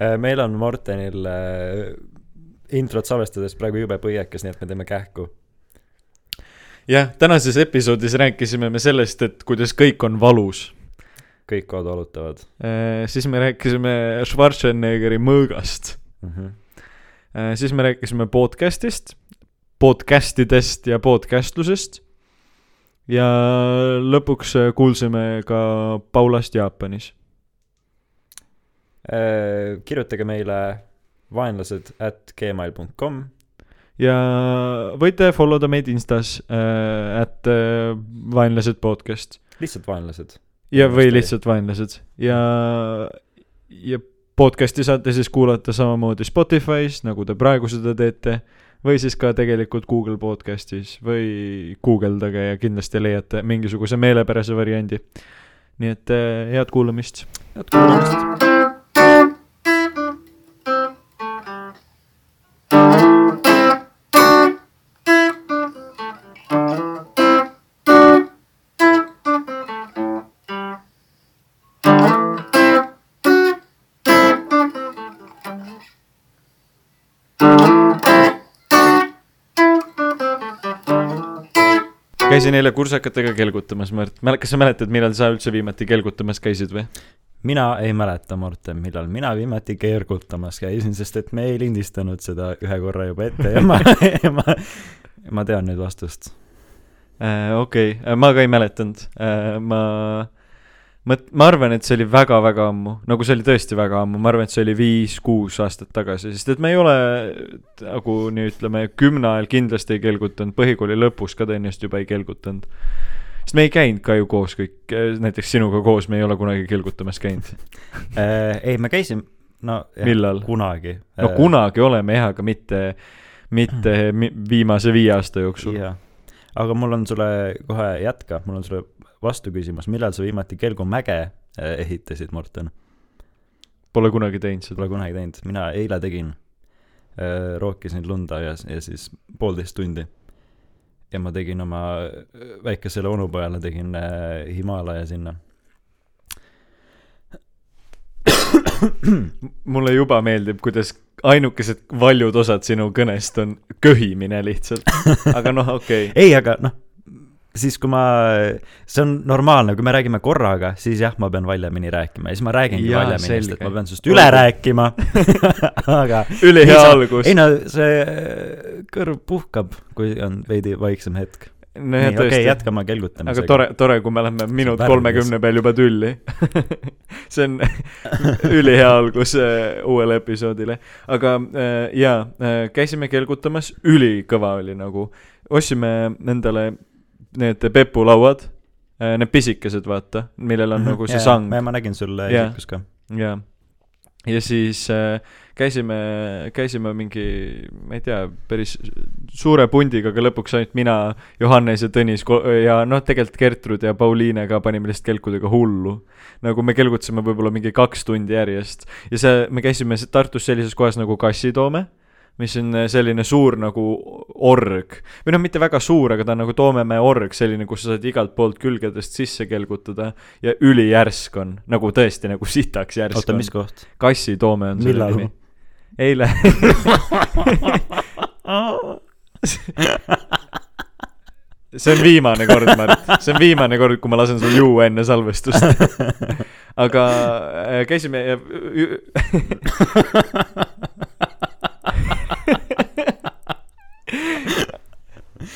Äh, meil on Mortenil äh, introt salvestades praegu jube põiekas, nii et me teeme kähku. jah, tänases episoodis rääkisime me sellest, et kuidas kõik on valus. kõik kohad valutavad äh,. siis me rääkisime Schwarzeneggeri mõõgast mm. -hmm. äh, siis me rääkisime podcast'ist, podcast idest ja podcastlusest. ja lõpuks äh, kuulsime ka Paulast Jaapanis kirjutage meile vaenlased at gmail.com ja võite follow da meid Instas äh, at äh, vaenlased podcast lihtsalt vaenlased. ja, või lihtsalt vaenlased ja, ja podcast'i saate siis kuulata samamoodi Spotify's, nagu te praegu seda teete, või siis ka tegelikult Google podcast'is või guugeldage ja kindlasti leiate mingisuguse meelepärase variandi. nii et äh, head kuulamist. head kuulamist. Käisin eile kursakatega kelgutamas, Mart, kas sa mäletad, millal sa üldse viimati kelgutamas käisid või? mina ei mäleta, Morten, millal mina viimati keergutamas käisin, sest et me ei lindistanud seda ühe korra juba ette ja ma ma, ma tean nüüd vastust äh,. okei okay., ma ka ei mäletanud äh,, ma ma, ma arvan, et see oli väga-väga ammu, nagu see oli tõesti väga ammu, ma arvan, et see oli viis-kuus aastat tagasi, sest et me ei ole nagu nii ütleme, kümne ajal kindlasti ei kelgutanud, põhikooli lõpus ka tõenäoliselt juba ei kelgutanud. sest me ei käinud ka ju koos kõik, näiteks sinuga koos me ei ole kunagi kelgutamas käinud äh, ei, me käisime, no jah, kunagi. no äh, kunagi oleme jah, aga mitte, mitte viimase viie aasta jooksul. aga mul on sulle kohe jätka, mul on sulle vastuküsimus, millal sa viimati Kelgumäge äh, ehitasid, Morten? Pole kunagi teinud seda. Pole kunagi teinud, mina eile tegin. Äh, rookisin lunda ja, ja siis poolteist tundi. ja ma tegin oma äh, väikesele onupojale, tegin Himalaia sinna mulle juba meeldib, kuidas ainukesed valjud osad sinu kõnest on köhimine lihtsalt. aga noh, okei okay.. ei, aga noh, siis kui ma, see on normaalne, kui me räägime korraga, siis jah, ma pean valjemini rääkima ja siis ma räägingi valjemini, sest et ma pean sinust üle rääkima aga ülihea algus. ei no see kõrv puhkab, kui on veidi vaiksem hetk. tõesti. okei okay,, jätkame kelgutamisega. aga tore, tore, kui me läheme minut kolmekümne peal juba tülli see on ülihea algus uh, uuele episoodile. aga uh, jaa uh,, käisime kelgutamas, ülikõva oli nagu, ostsime endale need pepulauad, äh, need pisikesed, vaata, millel on mm -hmm, nagu see yeah, sang. ma nägin sul isikus ka. jaa. ja siis äh, käisime, käisime mingi, ma ei tea, päris suure pundiga, aga lõpuks ainult mina, Johannes ja Tõnis ja noh, tegelikult Gertrud ja Pauliine ka panime lihtsalt kelkudega hullu. nagu me kelgutasime võib-olla mingi kaks tundi järjest ja see, me käisime Tartus sellises kohas nagu Kassitoome mis on äh, selline suur nagu org. või noh, mitte väga suur, aga ta on nagu Toomemäe org, selline, kus sa saad igalt poolt külgedest sisse kelgutada ja ülijärsk on, nagu tõesti nagu sitaks järsk oota, mis koht? Kassi Toome on selle nimi. eile see on viimane kord, Mart, see on viimane kord, kui ma lasen sul juua enne salvestust. aga äh, käisime ja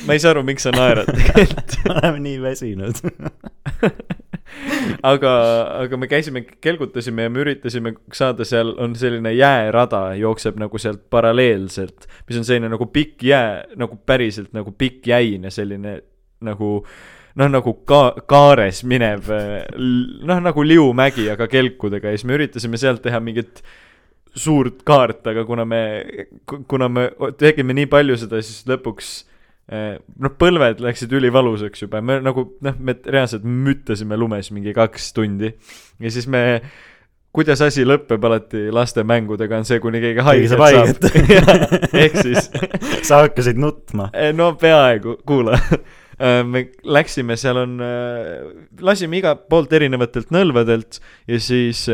ma ei saa aru, miks sa naerad. Tegelikult me oleme nii väsinud. Aga, aga me käisime, kelgutasime ja me üritasime saada seal, on selline jäärada, jookseb nagu sealt paralleelselt, mis on selline nagu pikk jää, nagu päriselt nagu pikk jäine, selline nagu noh, nagu ka-, kaares minev noh, nagu liumägi, aga kelkudega. Ja siis me üritasime sealt teha mingit suurt kaart, aga kuna me, kuna me tegime nii palju seda, siis lõpuks noh, põlved läksid ülivalusaks juba, me nagu noh, me reaalselt müttasime lumes mingi kaks tundi ja siis me kuidas asi lõpeb alati laste mängudega, on see, kuni keegi haiget saab. ehk siis sa hakkasid nutma. Eh, no peaaegu, kuula eh, me läksime, seal on, lasime igalt poolt erinevatelt nõlvadelt ja siis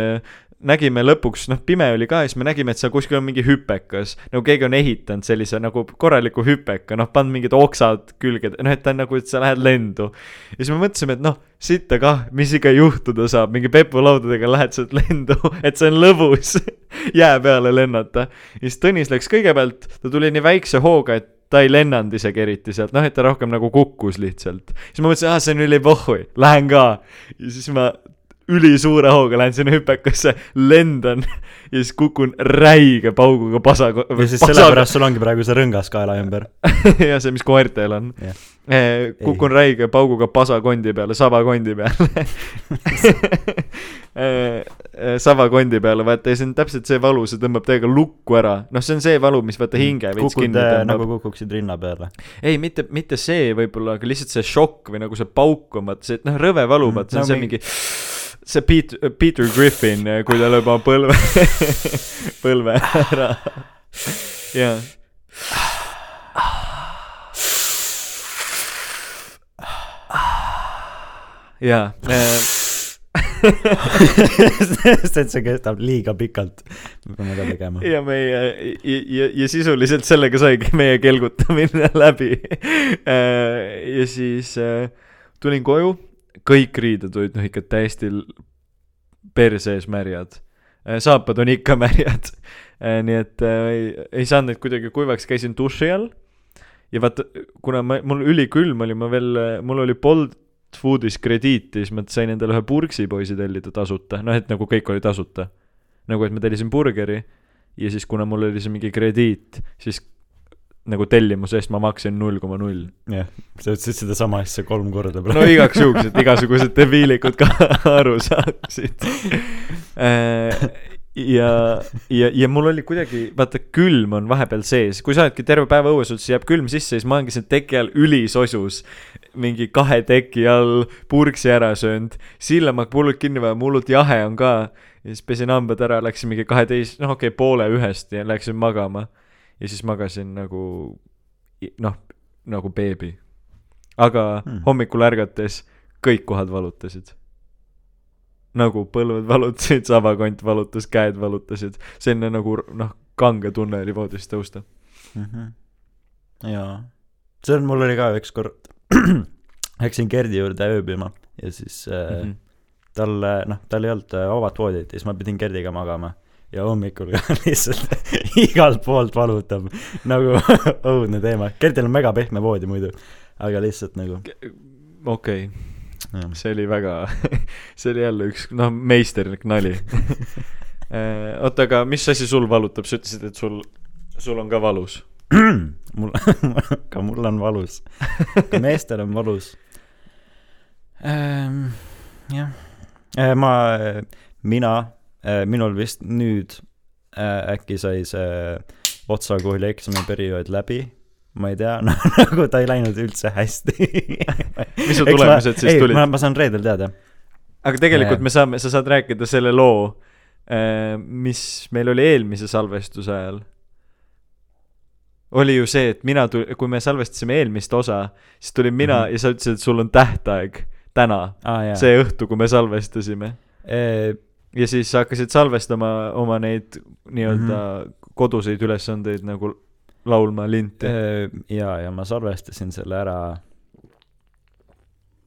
nägime lõpuks, noh, pime oli ka ja siis me nägime, et seal kuskil on mingi hüpekas. nagu keegi on ehitanud sellise nagu korraliku hüpeka, noh, pannud mingid oksad külge, noh, et ta on nagu, et sa lähed lendu. ja siis me mõtlesime, et noh, sitta kah, mis ikka juhtuda saab, mingi pepulaudadega lähed sealt lendu, et see on lõbus jää peale lennata. ja siis Tõnis läks kõigepealt, ta tuli nii väikse hooga, et ta ei lennanud isegi eriti sealt, noh, et ta rohkem nagu kukkus lihtsalt. siis ma mõtlesin, aa, see on ülipohhui, lähen ka. ja siis ma ülisuure hooga lähen sinna hüpekasse, lendan ja siis kukun räige pauguga pasa. ja siis sellepärast sul ongi praegu see rõngas kaela ümber. ja see, mis koertel on Jah.. kukun räige pauguga pasakondi peale, sabakondi peale. sabakondi peale, vaata ja see on täpselt see valu, see tõmbab täiega lukku ära. noh, see on see valu, mis vaata hinge veits kinni tõmbab nagu kukuksid rinna peale. ei, mitte, mitte see võib-olla, aga lihtsalt see šokk või nagu see pauk on, vaata see, noh, rõve valu, Mm, vaata see on no see mingi- mingi see Pete, Peter Griffin, kui ta lööb oma põlve, põlve ära. jaa. jaa, sest et see kestab liiga pikalt. me peame ka tegema. ja meie ja, ja, ja sisuliselt sellega saigi meie kelgutamine läbi. ja siis äh, tulin koju, kõik riided olid noh ikka täiesti l- perse ees märjad. saapad on ikka märjad. nii et äh, ei, ei saanud neid kuidagi kuivaks, käisin duši all. ja vaata, kuna ma, mul ülikülm oli, ma veel, mul oli Bolt Foodis krediiti, siis ma sain endale ühe purksipoisi tellida tasuta, noh et nagu kõik oli tasuta. nagu et ma tellisin burgeri ja siis kuna mul oli see mingi krediit, siis nagu tellimuse eest ma maksin null koma null. jah, sa ütlesid sedasama asja kolm korda no igaks juhuks, et igasugused debiilikud ka aru saaksid. ja, ja, ja mul oli kuidagi, vaata külm on vahepeal sees, kui sa oledki terve päeva õues siis jääb külm sisse, siis ma olengi siin teki all ülisosus. mingi kahe teki all purksi ära söönud, sillamak hullult kinni vaja, hullult jahe on ka. ja siis pesin hambad ära, läksin mingi kaheteist, noh okei okay,, poole ühest ja läksin magama. Ja siis magasin nagu noh, nagu beebi. aga Hmm. hommikul ärgates kõik kohad valutasid. nagu põlved valutasid, sabakont valutas, käed valutasid, selline nagu noh, kange tunne oli voodist tõusta. mm. -hmm. jaa, see on, mul oli ka ükskord, läksin Gerdi juurde ööbima ja siis äh, mm. -hmm. tal, noh, tal ei olnud äh, vabat voodit ja siis ma pidin Gerdiga magama ja hommikul ka lihtsalt igalt poolt valutab nagu õudne teema. Gerdil on mega pehme voodi muidu, aga lihtsalt nagu okei okay., jah. see oli väga, see oli jälle üks noh, meisterlik nali. oota, aga mis asi sul valutab, sa ütlesid, et sul, sul on ka valus. mul, ka mul on valus, ka meestel on valus ähm,. jah äh,, ma, mina äh,, minul vist nüüd äh, äkki sai see otsakooli eksamiperiood läbi, ma ei tea, noh nagu ta ei läinud üldse hästi. mis su tulemused siis tulid ma,? ma saan reedel teada. aga tegelikult Jaa. me saame, sa saad rääkida selle loo, mis meil oli eelmise salvestuse ajal. oli ju see, et mina tul-, kui me salvestasime eelmist osa, siis tulin mina mm. -hmm. ja sa ütlesid, et sul on tähtaeg täna, jaa. see õhtu, kui me salvestasime. see. Ja siis hakkasid salvestama oma neid nii-öelda mm. -hmm. koduseid ülesandeid nagu laulma linti. jaa, ja ma salvestasin selle ära.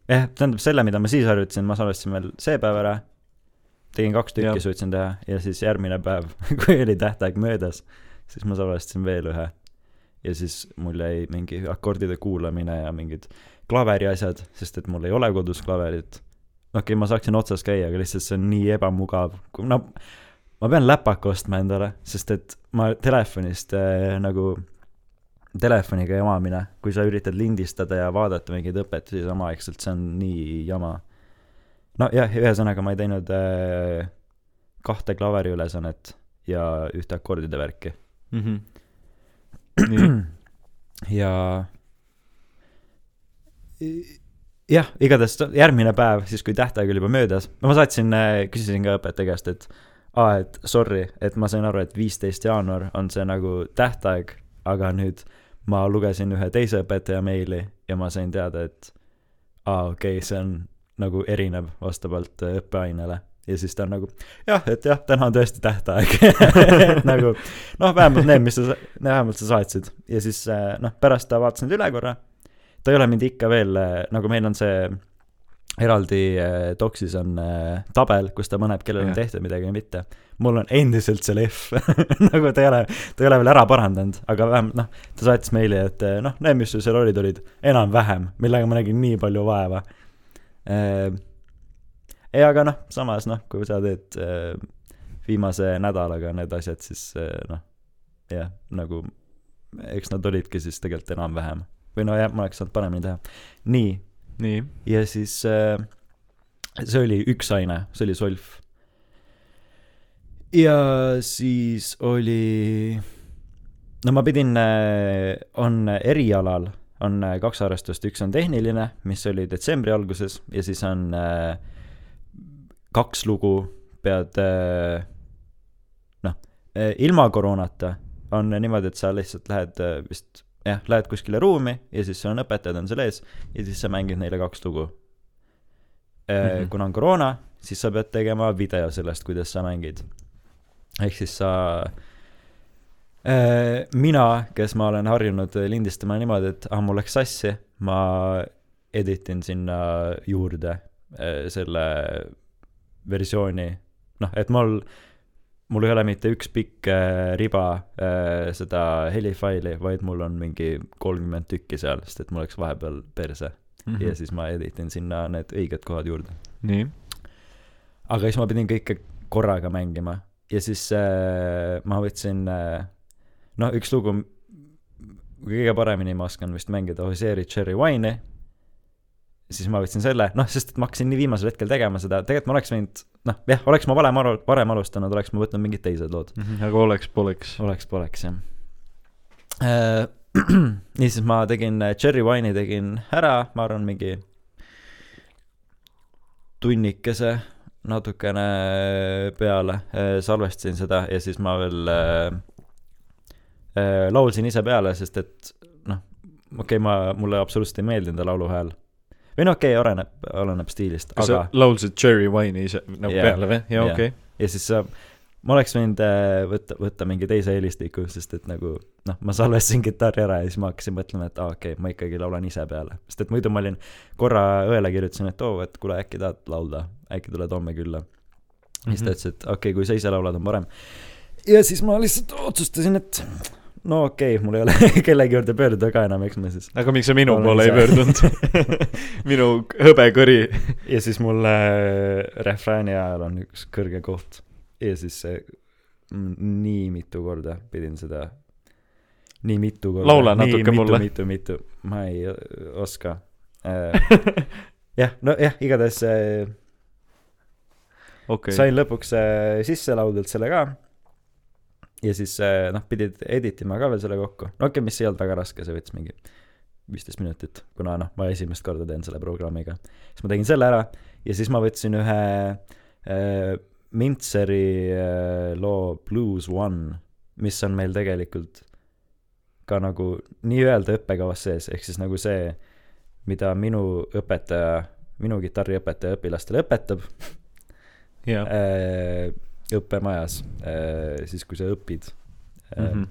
jah, tähendab selle, mida ma siis harjutasin, ma salvestasin veel see päev ära. tegin kaks tükki, suutsin teha ja siis järgmine päev, kui oli tähtaeg möödas, siis ma salvestasin veel ühe. ja siis mul jäi mingi akordide kuulamine ja mingid klaveri asjad, sest et mul ei ole kodus klaverit. Okei okay,, ma saaksin otsas käia, aga lihtsalt see on nii ebamugav, no ma pean läpaka ostma endale, sest et ma telefonist äh, nagu telefoniga jamamine, kui sa üritad lindistada ja vaadata mingeid õpetusi samaaegselt, see on nii jama. nojah, ühesõnaga ma ei teinud äh, kahte klaveri ülesannet ja ühte akordide värki. Mm -hmm. ja jah, igatahes ta- järgmine päev, siis kui tähtaeg oli juba möödas, no ma saatsin, küsisin ka õpetaja käest, et aa, et sorry, et ma sain aru, et viisteist jaanuar on see nagu tähtaeg, aga nüüd ma lugesin ühe teise õpetaja meili ja ma sain teada, et aa, okei okay,, see on nagu erinev vastavalt äh, õppeainele. Ja siis ta on nagu jah, et jah, täna on tõesti tähtaeg. Nagu noh, vähemalt need, mis sa, vähemalt sa saatsid. Ja siis äh, noh, pärast ta vaatas need üle korra. Ta ei ole mind ikka veel, nagu meil on see eraldi äh, doksis on äh, tabel, kus ta paneb, kellel on Jah. tehtud midagi või mitte. mul on endiselt seal F nagu ta ei ole, ta ei ole veel ära parandanud, aga vähemalt noh, ta saatis meili, et äh, noh, need, mis sul seal olid, olid enam-vähem, millega ma nägin nii palju vaeva. ei, aga noh, samas noh, kui sa teed viimase nädalaga need asjad, siis noh, jah, nagu eks nad olidki siis tegelikult enam-vähem. Või no jah, ma oleks saanud paremini teha. nii nii, ja siis äh, see oli üks aine, see oli solf. ja siis oli, no ma pidin, on erialal on äh, kaks arvestust, üks on tehniline, mis oli detsembri alguses ja siis on äh, kaks lugu, pead äh, noh, ilma koroonata on niimoodi, et sa lihtsalt lähed äh, vist jah, lähed kuskile ruumi ja siis sul on õpetajad on seal ees ja siis sa mängid neile kaks lugu mm. -hmm. kuna on koroona, siis sa pead tegema video sellest, kuidas sa mängid. ehk siis sa äh,, mina, kes ma olen harjunud lindistama niimoodi, et ah, mul läks sassi, ma editin sinna juurde äh, selle versiooni, noh, et mul, mul ei ole mitte üks pikk äh, riba äh, seda helifaili, vaid mul on mingi kolmkümmend tükki seal, sest et mul läks vahepeal perse mm -hmm. ja siis ma editin sinna need õiged kohad juurde. nii, aga siis ma pidin kõike korraga mängima ja siis äh, ma võtsin äh, noh, üks lugu, kõige paremini ma oskan vist mängida Hoseeri Cherry Wine'i, siis ma võtsin selle, noh, sest et ma hakkasin nii viimasel hetkel tegema seda, tegelikult ma oleks võinud, noh, jah, oleks ma varem aru, varem alustanud, oleks ma võtnud mingid teised lood. aga oleks-poleks. oleks-poleks jah äh. niisiis ma tegin äh, Cherry Wine'i tegin ära, ma arvan, mingi tunnikese natukene peale, salvestasin seda ja siis ma veel äh, äh, laulsin ise peale, sest et noh, okei okay,, ma, mulle absoluutselt ei meeldinud lauluhääl. Või no okei okay,, oleneb, oleneb stiilist, aga sa laulsid Cherry Wine'i ise nagu Jah, peale või? jaa, okei. ja siis sa, ma oleks võinud äh, võtta, võtta mingi teise helistiku, sest et nagu noh, ma salvestasin kitarri ära ja siis ma hakkasin mõtlema, et aa okei okay,, ma ikkagi laulan ise peale. sest et muidu ma olin korra õele kirjutasin, et oo, et kuule, äkki tahad laulda, äkki tuled homme külla. ja siis ta Mhm. ütles, et okei okay,, kui sa ise laulad, on parem. ja siis ma lihtsalt otsustasin, et no okei okay,, mul ei ole kellegi juurde pöörduda ka enam, eks ma siis. aga miks sa minu poole ei pöördunud? minu hõbekõri. ja siis mul äh, refrääni ajal on üks kõrge koht ja siis see nii mitu korda pidin seda, nii mitu korda. Laula natuke mitu, mulle. mitu, mitu, ma ei oska äh. jah, nojah, igatahes äh, okei, sain lõpuks sisse lauldud selle ka. Ja siis äh, noh, pidid editima ka veel selle kokku, no okei okay,, mis ei olnud väga raske, see võttis mingi viisteist minutit, kuna noh, ma esimest korda teen selle programmiga. siis ma tegin selle ära ja siis ma võtsin ühe äh, Mintseri äh, loo Blues One, mis on meil tegelikult ka nagu nii-öelda õppekavas sees, ehk siis nagu see, mida minu õpetaja, minu kitarriõpetaja õpilastele õpetab jah. äh, õppemajas äh,, siis kui sa õpid äh, Mhm.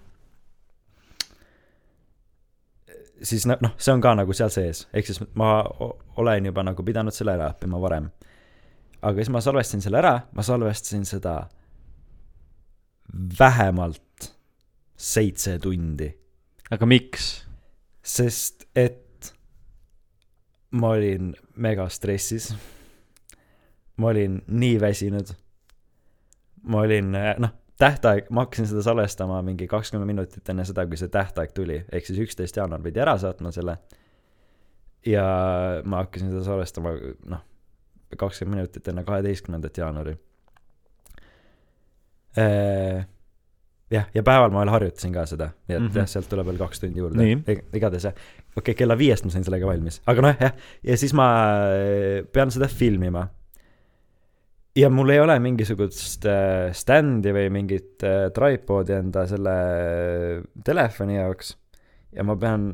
siis no- noh, see on ka nagu seal sees, ehk siis ma olen juba nagu pidanud selle ära õppima varem. aga siis ma salvestasin selle ära, ma salvestasin seda vähemalt seitse tundi, aga miks? sest et ma olin mega stressis. ma olin nii väsinud. Ma olin, noh, tähtaeg, ma hakkasin seda salvestama mingi kakskümmend minutit enne seda, kui see tähtaeg tuli, ehk siis üksteist jaanuar pidi ära saatma selle. ja ma hakkasin seda salvestama, noh, kakskümmend minutit enne kaheteistkümnendat jaanuari. jah, ja päeval ma veel harjutasin ka seda, nii et mm. -hmm. jah, sealt tuleb veel kaks tundi juurde Nii.. igatahes jah, okei okay,, kella viiest ma sain sellega valmis, aga noh, jah, ja siis ma äh, pean seda filmima. Ja mul ei ole mingisugust äh, stand'i või mingit äh, tripod'i enda selle äh, telefoni jaoks ja ma pean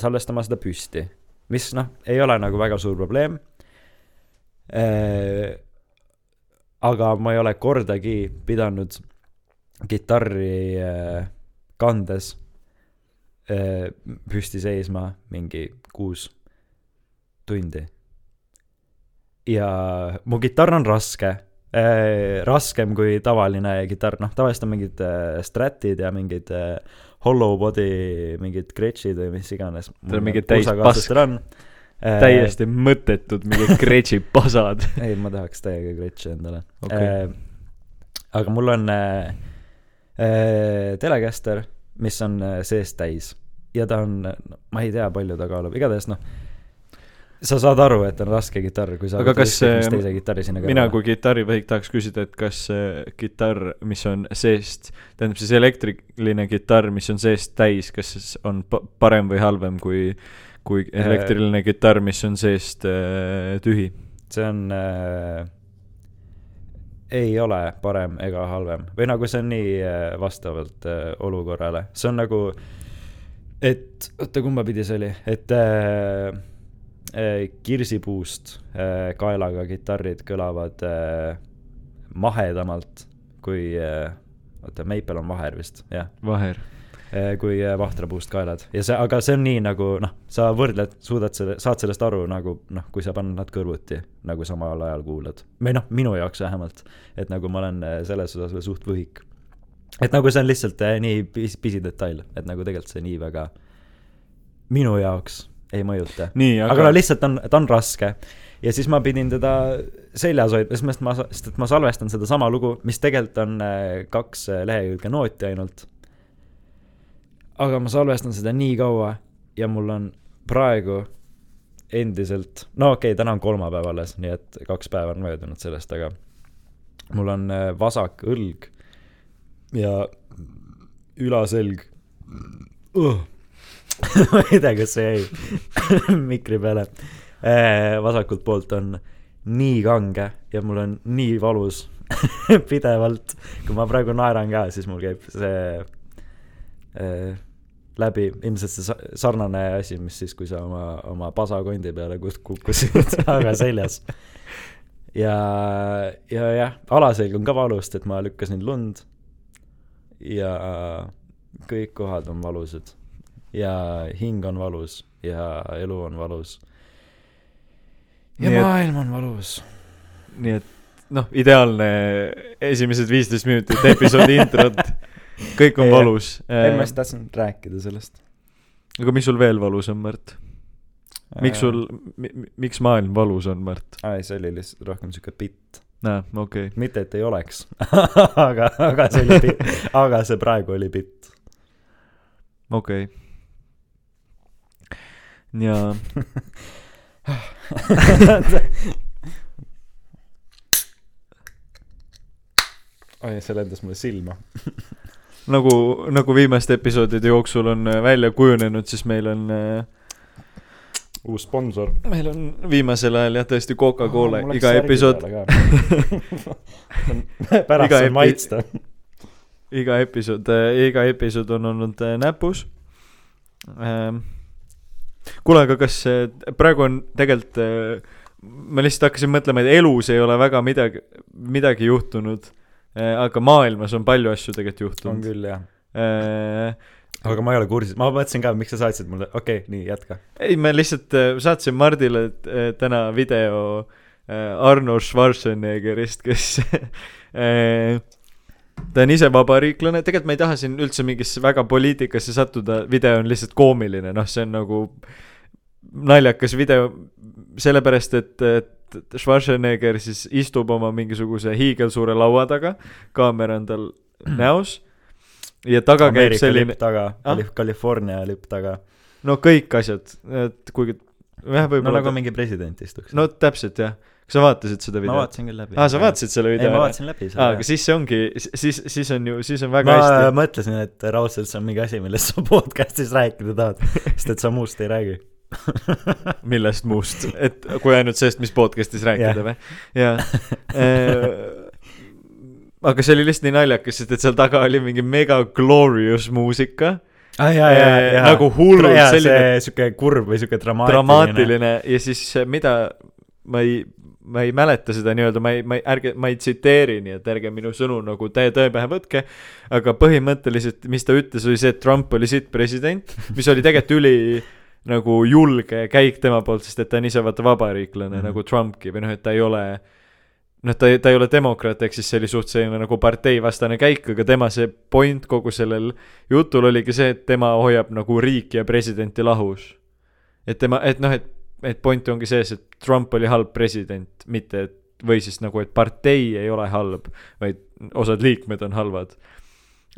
salvestama seda püsti, mis noh, ei ole nagu väga suur probleem. aga ma ei ole kordagi pidanud kitarri kandes püsti seisma mingi kuus tundi. Ja mu kitarr on raske. Äh,, raskem kui tavaline kitarr, noh tavaliselt on mingid äh, Stratid ja mingid äh, hollow body mingid Gretschid või mis iganes. Teil on mingid täis pask. täiesti mõttetud mingid Gretši pasad. Ei, ma tahaks täiega Gretši endale. Okay.. Äh, aga mul on äh, äh, Telecaster, mis on äh, seest täis. Ja ta on, ma ei tea, palju ta kaalub, igatahes noh, sa saad aru, et on raske kitarr, kui sa aga kas teise kitarri sinna mina kui kitarrivõhik tahaks küsida, et kas kitarr, mis on seest, tähendab siis elektriline kitarr, mis on seest täis, kas on parem või halvem kui, kui äh, elektriline kitarr, mis on seest äh, tühi? see on äh, ei ole parem ega halvem. Või nagu see on nii äh, vastavalt äh, olukorrale, see on nagu, et oota, kumba pidi see oli, et äh, kirsipuust äh, kaelaga kitarrid kõlavad äh, mahedamalt kui äh,, oota, Maple on vaher vist, jah. vaher Eh, kui eh, vahtrapuust kaelad ja see, aga see on nii nagu noh, sa võrdled, suudad selle, saad sellest aru nagu noh, kui sa paned nad kõrvuti nagu samal ajal kuulad. või noh, minu jaoks vähemalt, et nagu ma olen eh, selles osas veel suht võhik. et nagu see on lihtsalt nii pis-, pisidetail, et nagu tegelikult see nii väga minu jaoks ei mõjuta. aga, aga no lihtsalt on, ta on raske ja siis ma pidin teda seljas hoidma, sest ma, sest et ma salvestan sedasama lugu, mis tegelikult on kaks lehekülge nooti ainult aga ma salvestan seda nii kaua ja mul on praegu endiselt, no okei okay,, täna on kolmapäev alles, nii et kaks päeva on möödunud sellest, aga mul on äh, vasak õlg ja ülaselg uh. ma ei tea, kas see jäi mikri peale. Äh, vasakult poolt on nii kange ja mul on nii valus pidevalt. kui ma praegu naeran ka, siis mul käib see äh, läbi ilmselt see sarnane asi, mis siis, kui sa oma, oma pasakondi peale kukkusid aga seljas. ja, ja jah, alaselg on ka valus, et ma lükkasin lund. ja kõik kohad on valusad. Ja hing on valus ja elu on valus. ja nii maailm et, on valus. nii et noh, ideaalne esimesed viisteist minutit episoodi introt kõik on valus. ei, ma just tahtsin rääkida sellest. aga mis sul veel valus on, Märt? miks sul, miks maailm valus on, Märt? aa, ei, see oli lihtsalt rohkem siuke bitt. aa, okei okay.. mitte, et ei oleks aga, aga see oli bitt, aga see praegu oli bitt. okei okay.. Ja oi, see lendas mulle silma nagu, nagu viimaste episoodide jooksul on äh, välja kujunenud, siis meil on äh, uus sponsor. meil on viimasel ajal jah, tõesti Coca-Cola oh, iga episood pärast saab maitsta. iga episood äh,, iga episood on olnud äh, näpus ähm,. Kuule, aga kas äh, praegu on tegelikult äh, ma lihtsalt hakkasin mõtlema, et elus ei ole väga midagi, midagi juhtunud Äh, aga maailmas on palju asju tegelikult juhtunud. on küll, jah äh, aga ma ei ole kursis, ma mõtlesin ka, miks sa saatsid mulle, okei okay,, nii, jätka. ei, ma lihtsalt saatsin Mardile täna video Arnold Schwarzeneggerist, kes ta on ise vabariiklane, tegelikult ma ei taha siin üldse mingisse väga poliitikasse sattuda, video on lihtsalt koomiline, noh, see on nagu naljakas video, sellepärast et, et Schwarzenegger siis istub oma mingisuguse hiigelsuure laua taga, kaamera on tal näos ja taga Ameerika käib selline. taga ah?, California lipp taga. no kõik asjad, et kuigi jah, võib-olla. no nagu mingi president istuks. no täpselt jah kas sa vaatasid seda videot? ma vaatasin küll läbi. aa, sa vaatasid selle video? ei, ma vaatasin läbi selle. aa, aga siis see ongi, siis, siis on ju, siis on väga ma hästi. ma mõtlesin, et raudselt see on mingi asi, millest sa podcast'is rääkida tahad, sest et sa muust ei räägi millest muust, et kui ainult sellest, mis podcast'is rääkida või? jaa. Äh, aga see oli lihtsalt nii naljakas, sest et seal taga oli mingi mega glorious muusika ah,. Ja, ja, ja, nagu hullult selline. sihuke kurb või sihuke dramaatiline. dramaatiline ja siis mida ma ei, ma ei mäleta seda nii-öelda, ma ei, ma ei, ärge, ma ei tsiteeri, nii et ärge minu sõnu nagu täie tõe pähe võtke, aga põhimõtteliselt, mis ta ütles, oli see, et Trump oli sitt president, mis oli tegelikult üli nagu julge käik tema poolt, sest et ta on ise vaata vabariiklane mm. -hmm. nagu Trumpki või noh, et ta ei ole noh, ta ta ei ole demokraat, ehk siis see oli suht selline nagu parteivastane käik, aga tema see point kogu sellel jutul oligi see, et tema hoiab nagu riiki ja presidenti lahus. et tema, et noh, et, et point ongi sees, et Trump oli halb president, mitte et või siis nagu, et partei ei ole halb, vaid osad liikmed on halvad.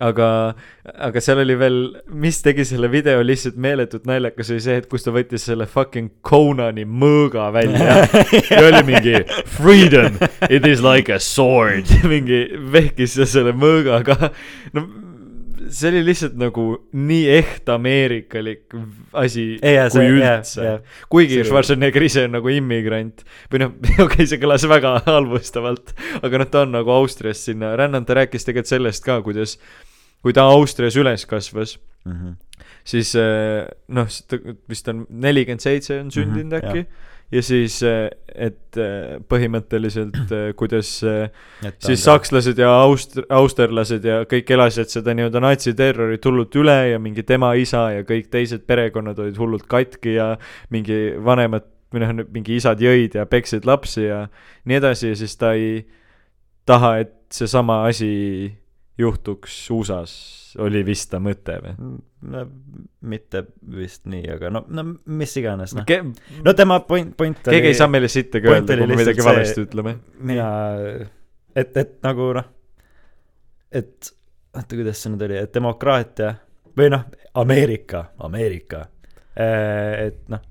aga, aga seal oli veel, mis tegi selle video lihtsalt meeletult naljakas, oli see, et kus ta võttis selle fucking Conani mõõga välja ja oli mingi freedom, it is like a sword, mingi vehkis selle mõõgaga. no see oli lihtsalt nagu nii echt ameerikalik asi jaa, kui see, üldse jaa. kuigi see Schwarzenegger ise on nagu immigrant või noh, okei okay,, see kõlas väga halvustavalt, aga noh, ta on nagu Austriast sinna rännanud, ta rääkis tegelikult sellest ka, kuidas, kui ta Austrias üles kasvas, Mhm. siis eh, noh, vist on nelikümmend seitse on sündinud mm -hmm, äkki ja siis, et eh, põhimõtteliselt, kuidas eh, siis. sakslased ja aust-, austerlased ja kõik elasid seda nii-öelda natsiterrorit hullult üle ja mingi tema isa ja kõik teised perekonnad olid hullult katki ja mingi vanemad või noh, mingi isad jõid ja peksid lapsi ja nii edasi ja siis ta ei taha, et seesama asi juhtuks USA-s, oli vist ta mõte või? no mitte vist nii, aga no, no mis iganes, noh. No tema point, point keegi ei saa meile sittagi öelda, oli kui me midagi valesti ütleme. mina, et, et nagu noh, et oota, kuidas see nüüd oli, et demokraatia või noh, Ameerika, Ameerika, et noh,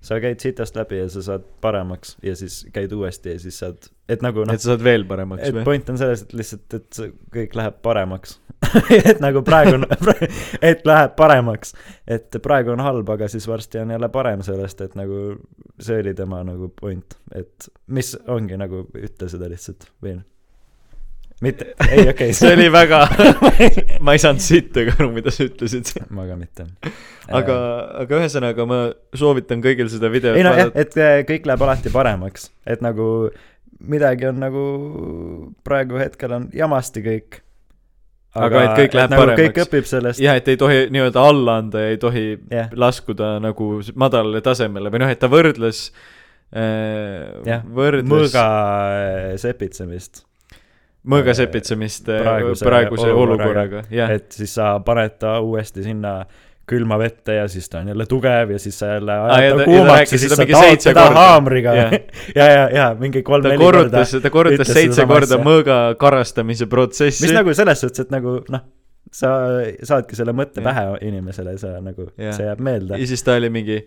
sa käid sitast läbi ja sa saad paremaks ja siis käid uuesti ja siis saad, et nagu noh et, sa saad veel paremaks või? point on selles, et lihtsalt, et see kõik läheb paremaks. Et nagu praegu on, et läheb paremaks, et praegu on halb, aga siis varsti on jälle parem sellest, et nagu see oli tema nagu point, et mis ongi nagu, ütle seda lihtsalt noh, mitte, ei okei okay,, see oli väga, ma ei saanud sittagi aru, mida sa ütlesid. ma ka mitte. aga, aga ühesõnaga ma soovitan kõigil seda videot ei no jah, et äh, kõik läheb alati paremaks, et nagu midagi on nagu praegu hetkel on jamasti kõik. Aga et kõik läheb nagu paremaks. kõik õpib sellest. jah, et ei tohi nii-öelda alla anda ja ei tohi jah, laskuda nagu madalale tasemele või noh, et ta võrdles äh, võrdles mõõga äh, sepitsemist, mõõga sepitsemist äh, praeguse praeguse olukorraga. jah. et siis sa paned ta uuesti sinna külma vette ja siis ta on jälle tugev ja siis sa jälle ja ajad ta- ta ja ta kuumaks ja siis sa taod teda korda. haamriga Jah. ja, ja, ja mingi kolm-neli korda ta korrutas seitse korda mõõga karastamise protsessi mis. nagu selles suhtes, et nagu noh, sa saadki selle mõtte Jah. pähe inimesele, sa nagu, see jääb meelde ja. siis ta oli mingi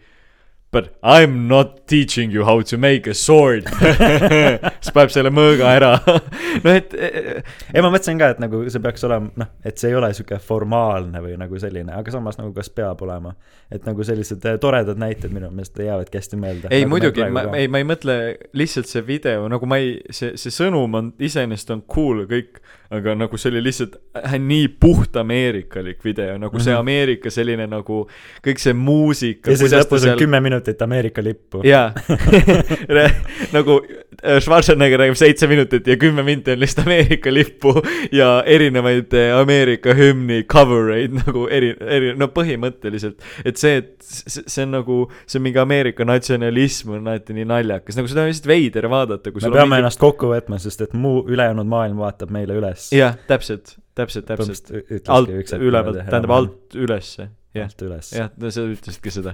But I m not teaching you how to make a sword siis paneb selle mõõga ära no et eh, ei, ma mõtlesin ka, et nagu see peaks olema, noh, et see ei ole sihuke formaalne või nagu selline, aga samas nagu kas peab olema. et nagu sellised eh, toredad näited minu meelest jäävadki hästi meelde. ei muidugi, ma, ei, ma ei mõtle lihtsalt see video, nagu ma ei, see, see sõnum on iseenesest on cool kõik, aga nagu see oli lihtsalt äh, nii puht ameerikalik video, nagu see Mhm. Ameerika selline nagu kõik see muusika. ja siis lõpus on kümme minutit Ameerika lippu. jaa, nagu Schwarzenegger räägib seitse minutit ja kümme minti on lihtsalt Ameerika lippu ja erinevaid äh, Ameerika hümni cover eid nagu eri, eri, no põhimõtteliselt. et see, et see, on nagu, see on mingi Ameerika natsionalism on alati nii naljakas, nagu seda on lihtsalt veider vaadata, kui me peame mingi... ennast kokku võtma, sest et muu ülejäänud maailm vaatab meile üles. jah, täpselt, täpselt, täpselt. alt, ülevalt, tähendab. alt ülesse, alt üles. jah, sa ütlesidki seda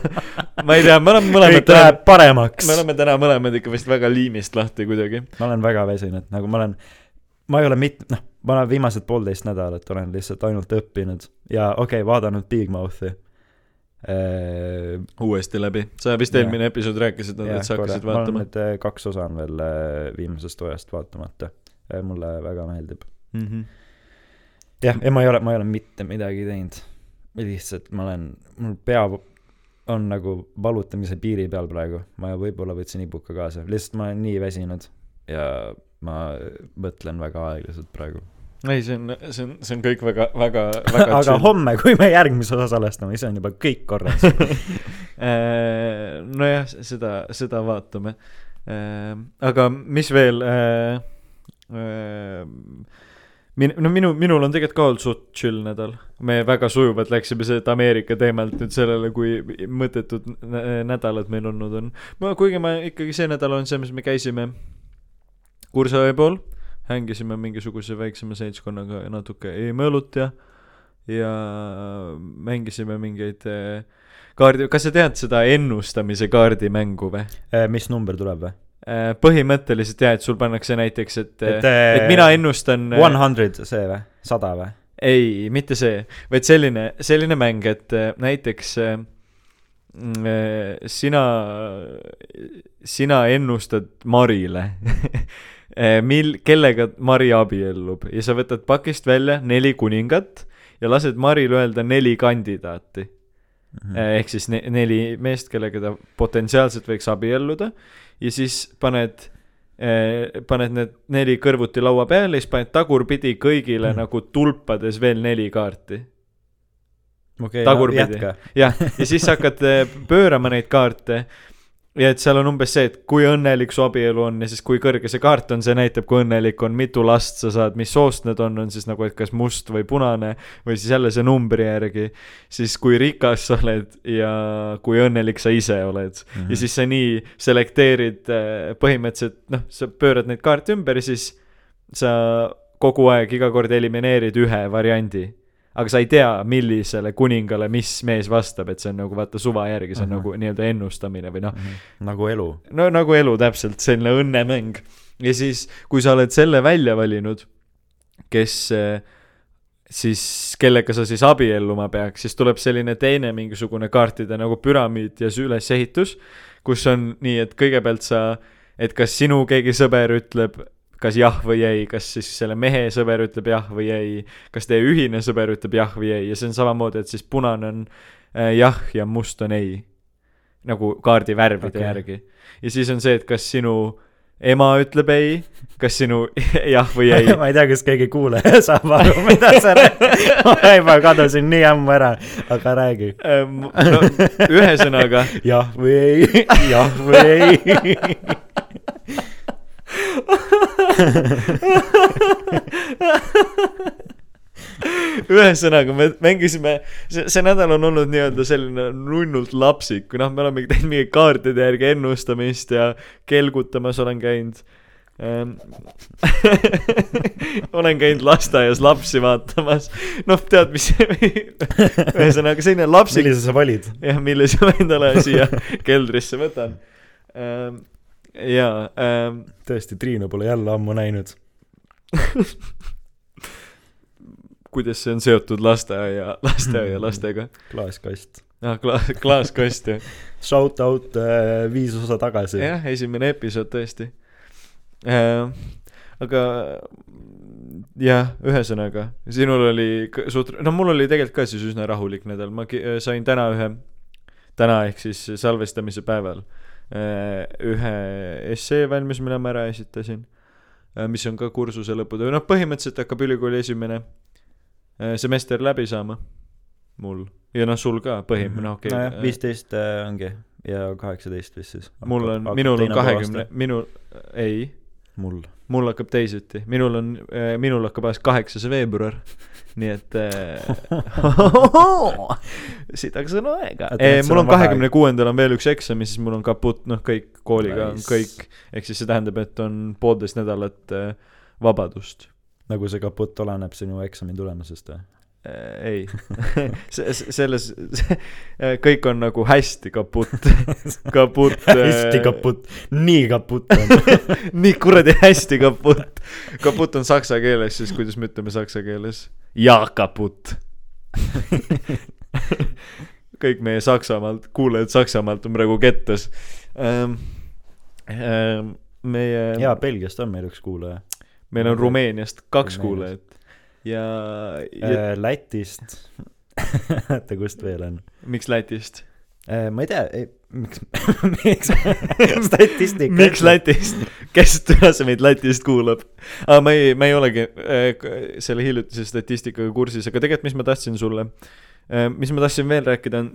ma ei tea, me oleme mõlemad kõik läheb paremaks me. oleme täna mõlemad ikka vist väga liimist lahti kuidagi. ma olen väga väsinud, nagu ma olen, ma ei ole mit-, noh, ma olen viimased poolteist nädalat olen lihtsalt ainult õppinud ja okei okay,, vaadanud Big Mouthi äh,. uuesti läbi, sa vist eelmine episood rääkisid, et sa hakkasid on vaatama. need äh, kaks osa on veel äh, viimasest hooajast vaatamata. mulle väga meeldib. Mm -hmm. jah, ja ma ei ole, ma ei ole mitte midagi teinud. Lihtsalt ma olen, mul pea on nagu valutamise piiri peal praegu, ma võib-olla võtsin ibuka kaasa, lihtsalt ma olen nii väsinud ja ma mõtlen väga aeglaselt praegu. ei, see on, see on, see on kõik väga, väga, väga aga homme, kui me järgmise osa salvestame, siis on juba kõik korras. nojah, seda, seda vaatame. äh,. aga mis veel äh,? Äh, min-, no minu, minul on tegelikult ka olnud suht chill nädal. me väga sujuvalt läksime sealt Ameerika teemalt nüüd sellele, kui mõttetud nä- nädalad meil olnud on. ma, kuigi ma ikkagi see nädal on see, mis me käisime Kursaõe pool, hängisime mingisuguse väiksema seltskonnaga natuke eeme õlut ja, ja mängisime mingeid äh, kaardi, kas sa tead seda ennustamise kaardimängu või? Äh, mis number tuleb või? Äh, põhimõtteliselt jah, et sul pannakse näiteks, et, Et, et, et mina ennustan. One hundred see või? sada või? ei, mitte see, vaid selline, selline mäng, et äh, näiteks äh, mm, äh, sina, sina ennustad Marile, mil-, kellega Mari abiellub ja sa võtad pakist välja neli kuningat ja lased Maril öelda neli kandidaati. Mhm. ehk siis ne-, neli meest, kellega ta potentsiaalselt võiks abielluda ja siis paned eh, paned need neli kõrvuti laua peale ja siis paned tagurpidi kõigile mm. nagu tulpades veel neli kaarti. okei, Tagurpidi. jah, ja siis hakkad eh, pöörama neid kaarte ja et seal on umbes see, et kui õnnelik su abielu on ja siis kui kõrge see kaart on, see näitab, kui õnnelik on, mitu last sa saad, mis soost need on, on siis nagu, et kas must või punane või siis jälle see numbri järgi. siis kui rikas sa oled ja kui õnnelik sa ise oled mm. Mhm. -hmm. ja siis sa nii selekteerid äh, põhimõtteliselt, noh, sa pöörad neid kaarte ümber ja siis sa kogu aeg iga kord elimineerid ühe variandi. Aga sa ei tea, millisele kuningale mis mees vastab, et see on nagu vaata suva järgi, see on Ahah. nagu nii-öelda ennustamine või noh, nagu elu. no nagu elu täpselt, selline õnnemäng. ja siis, kui sa oled selle välja valinud, kes eh, siis, kellega sa siis abielluma peaks, siis tuleb selline teine mingisugune kaartide nagu püramiid ja ülesehitus, kus on nii, et kõigepealt sa, et kas sinu keegi sõber ütleb kas jah või ei, kas siis selle mehe sõber ütleb jah või ei, kas teie ühine sõber ütleb jah või ei ja see on samamoodi, et siis punane on äh, jah ja must on ei. nagu kaardi värvide okay. järgi. ja siis on see, et kas sinu ema ütleb ei, kas sinu jah või ei. ma ei tea, kas keegi kuulaja saab aru, mida sa räägid. ma juba kadusin nii ammu ära, aga räägi. Ähm, no, ühesõnaga, jah või ei, jah või ei. ühesõnaga me mängisime, see, see nädal on olnud nii-öelda selline nunnult lapsik, kui noh, me oleme teinud mingeid kaartide järgi ennustamist ja kelgutamas olen käinud ähm. olen käinud lasteaias lapsi vaatamas, noh, tead, mis, ühesõnaga selline lapsik, millise sa valid? jah, millise ma endale siia keldrisse võtan ähm,. Jaa ähm,, tõesti, Triinu pole jälle ammu näinud. kuidas see on seotud lasteaia, lasteaia lastega? klaaskast. ah, klaas, klaaskast jah. Shout out äh, viis osa tagasi. jah, esimene episood tõesti äh,. aga jah, ühesõnaga, sinul oli suht, no mul oli tegelikult ka siis üsna rahulik nädal, ma sain täna ühe, täna ehk siis salvestamise päeval äh, ühe essee valmis, mille ma ära esitasin äh,, mis on ka kursuse lõputöö, noh, põhimõtteliselt hakkab ülikooli esimene äh, semester läbi saama mul. Ja noh, sul ka põhim-, noh okei nojah, äh, viisteist äh, ongi. Ja kaheksateist vist siis. mul on, minul on kahekümne, minul, ei, mul. mul hakkab teisiti, minul on, minul hakkab alles kaheksas veebruar, nii et äh, sitaks on aega mul on kahekümne kuuendal on veel üks eksam ja siis mul on kaputt, noh, kõik kooliga on Nice. kõik, ehk siis see tähendab, et on poolteist nädalat äh, vabadust nagu see kaputt oleneb sinu eksami tulemusest või? äh,. ei, selles, kõik on nagu hästi kaputt, kaputt. hästi kaputt, nii kaputt on. nii kuradi hästi kaputt. kaputt on saksa keeles, siis kuidas me ütleme saksa keeles? Ja kaputt. kõik meie Saksamaalt, kuulajad Saksamaalt on praegu kettas ähm,. Ähm, meie, jaa, Belgiast on meil üks kuulaja. meil on Rumeeniast kaks kuulajat ja, ja Äh, Lätist. oota, kust veel on? miks Lätist? Ma ei tea, miks, miks, statistika. miks? Lätist, kes tõenäoliselt meid Lätist kuulab? aga ma ei, ma ei olegi äh, selle hiljutise statistikaga kursis, aga tegelikult, mis ma tahtsin sulle, mis ma tahtsin veel rääkida, on,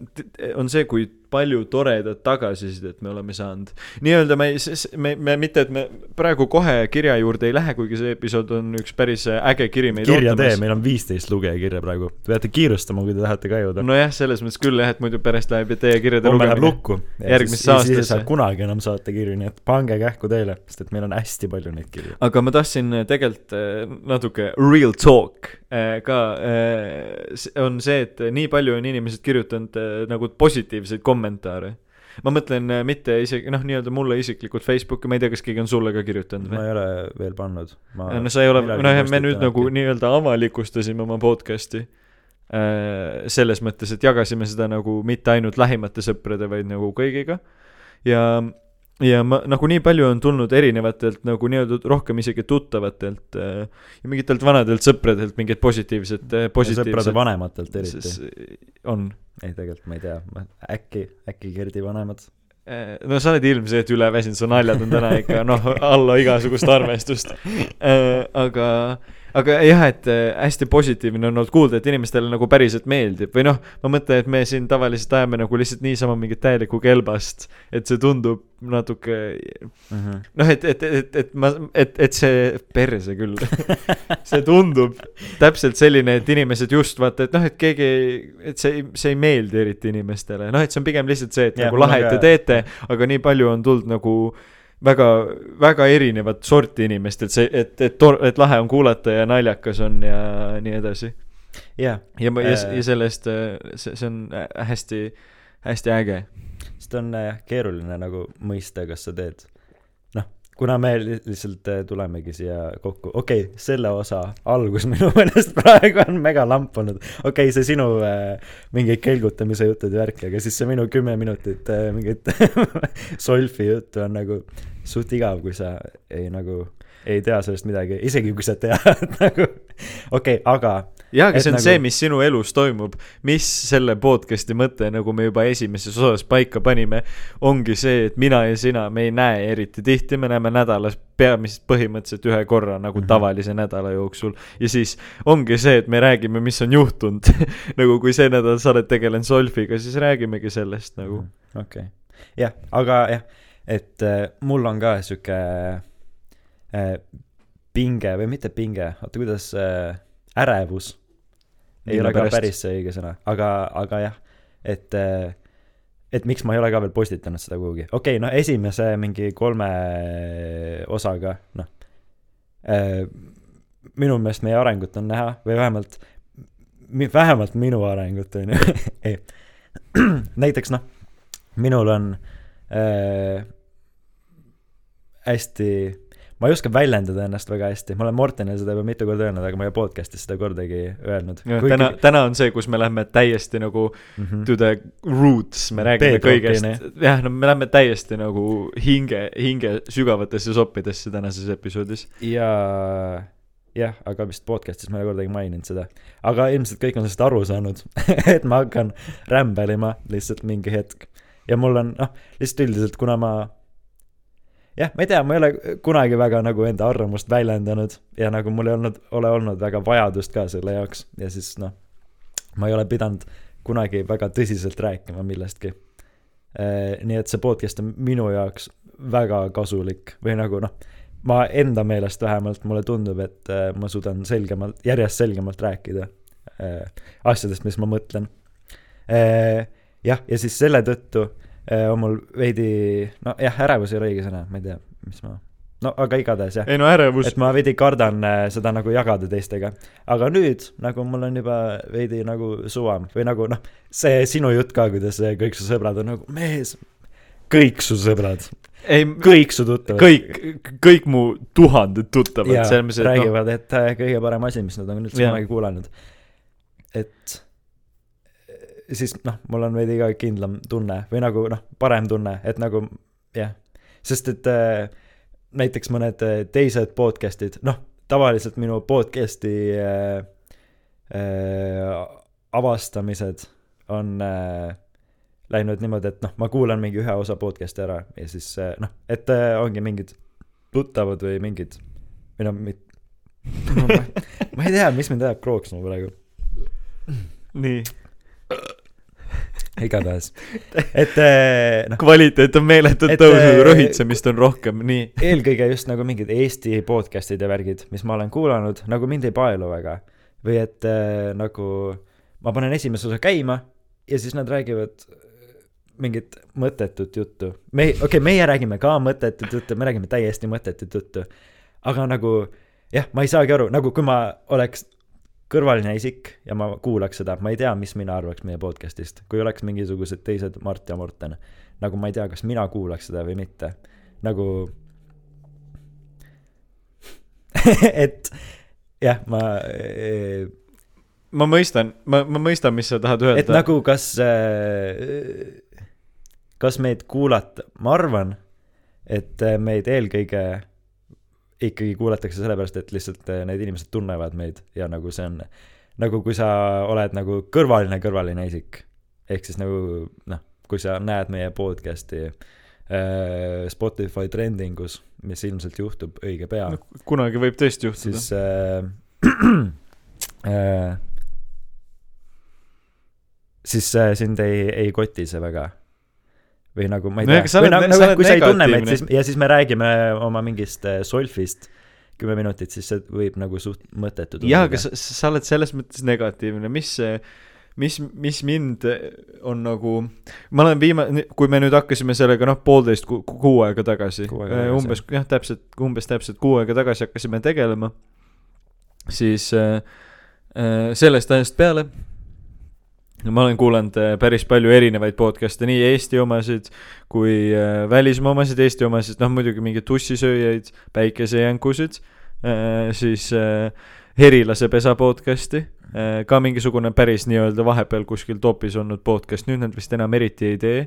on see, kui palju toredat tagasisidet me oleme saanud. nii-öelda me me, me mitte, et me praegu kohe kirja juurde ei lähe, kuigi see episood on üks päris äge kiri meid kirja tee, meil on viisteist lugejakirja praegu. Te peate kiirustama, kui te tahate ka jõuda. nojah, selles mõttes küll jah, et muidu pärast läheb teie kirjade lugemine läheb lukku. järgmisse aastasse. siis ei saa kunagi enam saata kirju, nii et pange kähku teile, sest et meil on hästi palju neid kirju. aga ma tahtsin tegelikult eh, natuke real talk eh, ka, eh, on see, et nii palju on inimesed kirjutanud nagu positiivseid kommentaare ma mõtlen äh, mitte isegi noh, nii-öelda mulle isiklikult Facebooki, ma ei tea, kas keegi on sulle ka kirjutanud või? ma ei ole veel pannud. no sa ei ole, noh, me nüüd nagu nii-öelda avalikustasime oma podcast'i äh, selles mõttes, et jagasime seda nagu mitte ainult lähimate sõprade, vaid nagu kõigiga. ja ja ma nagu nii palju on tulnud erinevatelt nagu nii-öelda rohkem isegi tuttavatelt äh, ja mingitelt vanadelt sõpradelt mingeid positiivset, äh, positiivset. sõprade vanematelt eriti. on. ei, tegelikult ma ei tea, äkki, äkki Gerdi vanemad äh, no sa oled ilmselt üleväsinud, su naljad on täna ikka noh, alla igasugust arvestust äh,. aga aga jah, et äh, hästi positiivne on olnud kuulda, et inimestele nagu päriselt meeldib või noh, ma mõtlen, et me siin tavaliselt ajame nagu lihtsalt niisama mingit täielikku kelbast, et see tundub natuke mm -hmm. noh, et, et, et, et ma, et, et see, perse küll see tundub täpselt selline, et inimesed just vaata, et noh, et keegi, et see, see ei meeldi eriti inimestele, noh, et see on pigem lihtsalt see, et ja, nagu lahe, et te teete, aga nii palju on tulnud nagu väga, väga erinevat sorti inimestelt, see, et, et et lahe on kuulata ja naljakas on ja nii edasi. ja, ja, ja, ja sellest, see, see on hästi, hästi äge. sest on keeruline nagu mõista, kas sa teed kuna me lihtsalt äh, tulemegi siia kokku, okei okay,, selle osa algus minu meelest praegu on mega lamp olnud. okei okay,, see sinu äh, mingi kelgutamise jutud ja värk, aga siis see minu kümme minutit äh, mingit solfi juttu on nagu suht igav, kui sa ei nagu ei tea sellest midagi, isegi kui sa tead nagu. Okei okay,, aga jaa, aga see on nagu... see, mis sinu elus toimub, mis selle podcast'i mõte, nagu me juba esimeses osas paika panime, ongi see, et mina ja sina, me ei näe eriti tihti, me näeme nädalas peamiselt põhimõtteliselt ühe korra nagu mm -hmm. tavalise nädala jooksul. ja siis ongi see, et me räägime, mis on juhtunud nagu kui see nädal sa oled tegelenud Solfiga, siis räägimegi sellest nagu. Mhm. okei jah, aga jah, et äh, mul on ka sihuke äh, pinge või mitte pinge, oota, kuidas äh, ärevus ei ole ka pärast. päris see õige sõna, aga, aga jah, et, et miks ma ei ole ka veel postitanud seda kuhugi. okei okay,, no esimese mingi kolme osaga, noh, minu meelest meie arengut on näha või vähemalt, vähemalt minu arengut, on ju. näiteks noh, minul on äh, hästi ma ei oska väljendada ennast väga hästi, ma olen Mortenile seda juba mitu korda öelnud, aga ma ei ole podcast'is seda kordagi öelnud. Kuigi... täna, täna on see, kus me lähme täiesti nagu mm -hmm. to the roots, me räägime kõigest, jah, no me lähme täiesti nagu hinge, hinge sügavatesse soppidesse tänases episoodis. ja jah, aga vist podcast'is ma ei ole kordagi maininud seda. aga ilmselt kõik on sellest aru saanud et ma hakkan rämbelima lihtsalt mingi hetk. ja mul on, noh, lihtsalt üldiselt, kuna ma jah, ma ei tea, ma ei ole kunagi väga nagu enda arvamust väljendanud ja nagu mul ei olnud, ole olnud väga vajadust ka selle jaoks ja siis noh, ma ei ole pidanud kunagi väga tõsiselt rääkima millestki. Eh, nii et see podcast on minu jaoks väga kasulik või nagu noh, ma enda meelest vähemalt mulle tundub, et eh, ma suudan selgemalt, järjest selgemalt rääkida eh, asjadest, mis ma mõtlen. jah, ja siis selle tõttu Äh, on mul veidi, nojah, ärevus ei ole õige sõna, ma ei tea, mis ma no aga igatahes jah. ei no ärevus. et ma veidi kardan äh, seda nagu jagada teistega. aga nüüd nagu mul on juba veidi nagu suvam või nagu noh, see sinu jutt ka, kuidas kõik su sõbrad on nagu mees, kõik su sõbrad. ei, kõik su tuttavad. kõik, kõik mu tuhanded tuttavad. räägivad no., et äh, kõige parem asi, mis nad on üldse kunagi kuulanud. et siis noh, mul on veidi ka kindlam tunne või nagu noh, parem tunne, et nagu jah, sest et äh, näiteks mõned äh, teised podcast'id, noh, tavaliselt minu podcast'i äh, äh, avastamised on äh, läinud niimoodi, et noh, ma kuulan mingi ühe osa podcast'i ära ja siis äh, noh, et äh, ongi mingid tuttavad või mingid või noh, mit- no, ma, ma ei tea, mis mind ajab krooksma praegu. nii igatahes, et eh, noh, kvaliteet on meeletult Et, tõusnud, äh, rõhitsemist on rohkem, nii. eelkõige just nagu mingid Eesti podcast'id ja värgid, mis ma olen kuulanud, nagu mind ei paelu väga. või et äh, nagu ma panen esimese osa käima ja siis nad räägivad mingit mõttetut juttu. me, okei okay,, meie räägime ka mõttetut juttu, me räägime täiesti mõttetut juttu. aga nagu jah, ma ei saagi aru, nagu kui ma oleks kõrvaline isik ja ma kuulaks seda, ma ei tea, mis mina arvaks meie podcast'ist, kui oleks mingisugused teised Mart ja Morten. nagu ma ei tea, kas mina kuulaks seda või mitte. nagu et jah, ma, ma mõistan, ma, ma mõistan, mis sa tahad öelda. et nagu kas, kas meid kuulata, ma arvan, et meid eelkõige ikkagi kuulatakse sellepärast, et lihtsalt need inimesed tunnevad meid ja nagu see on, nagu kui sa oled nagu kõrvaline kõrvaline isik, ehk siis nagu noh, kui sa näed meie podcast'i äh, Spotify trendingus, mis ilmselt juhtub õige pea No, kunagi võib tõesti juhtuda. siis äh, äh, siis äh, sind ei, ei koti see väga. Või nagu ma ei No tea. sa või nagu, nagu kui sa ei tunne meid, siis ja siis me räägime oma mingist äh, solfist kümme minutit, siis see võib nagu suht mõttetu jaa, aga sa, sa oled selles mõttes negatiivne, mis mis, mis mind on nagu, ma olen viima-, kui me nüüd hakkasime sellega noh, poolteist ku-, kuu aega tagasi, tagasi. umbes jah, täpselt, umbes täpselt kuu aega tagasi hakkasime tegelema, siis äh, äh, sellest ajast peale ma olen kuulanud äh, päris palju erinevaid podcast'e, nii Eesti omasid kui äh, välismaa omasid, Eesti omasid, noh muidugi mingeid tussisööjaid, päikesejänkusid äh,, siis Herilase pesa podcast'i ka mingisugune päris nii-öelda vahepeal kuskil topis olnud podcast, nüüd nad vist enam eriti ei tee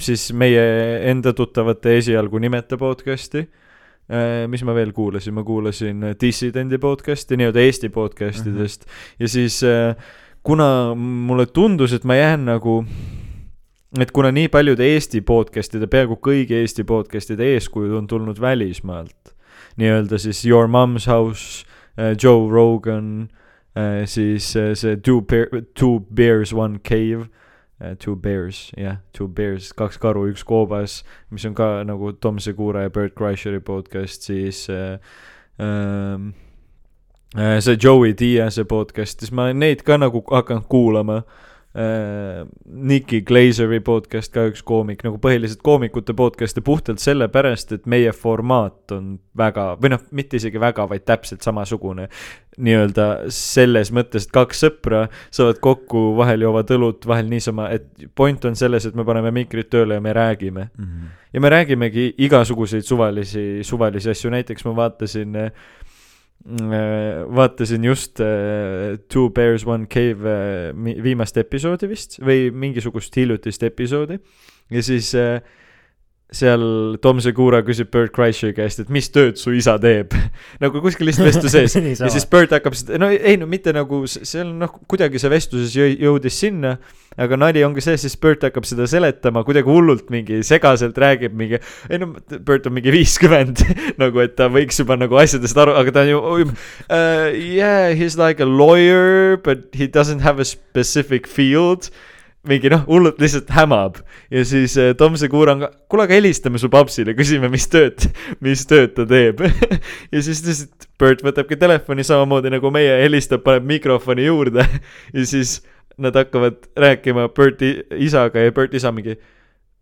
siis meie enda tuttavate esialgu nimeta podcast'i mis ma veel kuulasin, ma kuulasin Dissidendi podcast'i, nii-öelda Eesti podcast idest mm -hmm. ja siis äh, kuna mulle tundus, et ma jään nagu et kuna nii paljude Eesti podcast'ide, peaaegu kõigi Eesti podcast'ide eeskujud on tulnud välismaalt, nii-öelda siis Your Mom's House, Joe Rogan, siis äh, see Two Bear-, Two Bears One Cave, Two Bears, jah, Two Bears, kaks karu, üks koobas, mis on ka nagu Tom Segura ja Bert Kreisheri podcast, siis äh, äh, see Joey Diaz'e podcast, siis ma olen neid ka nagu hakanud kuulama äh,. Nicky Glazeri podcast ka üks koomik, nagu põhiliselt koomikute podcast'e puhtalt sellepärast, et meie formaat on väga, või noh, mitte isegi väga, vaid täpselt samasugune. nii-öelda selles mõttes, et kaks sõpra saavad kokku, vahel joovad õlut, vahel niisama, et point on selles, et me paneme mikrid tööle ja me räägime mm. -hmm. ja me räägimegi igasuguseid suvalisi, suvalisi asju, näiteks ma vaatasin äh, vaatasin just äh, Two Bears One Cave äh, viimast episoodi vist või mingisugust hiljutist episoodi. Ja siis äh, seal Tom Segura küsib Bert Kreischer käest, et mis tööd su isa teeb? Nagu kuskil lihtsalt vestluse sees. Ja siis Bert hakkab seda, no ei no mitte nagu s- seal noh, kuidagi see vestluses jõudis sinna, aga nali ongi see, siis Bert hakkab seda seletama kuidagi hullult mingi segaselt räägib mingi, ei no Bert on mingi viiskümmend nagu, et ta võiks juba nagu asjadest aru, aga ta on ju uh, yeah he is like a lawyer but he doesn't have a specific field mingi noh, hullult lihtsalt hämab. Ja siis äh, Tom Segura on ka, kuule aga helistame su papsile, küsime, mis tööd, mis tööd ta teeb. Ja siis lihtsalt Bert võtabki telefoni samamoodi nagu meie, helistab, paneb mikrofoni juurde. Ja siis nad hakkavad rääkima Berti isaga ja Bert isa mingi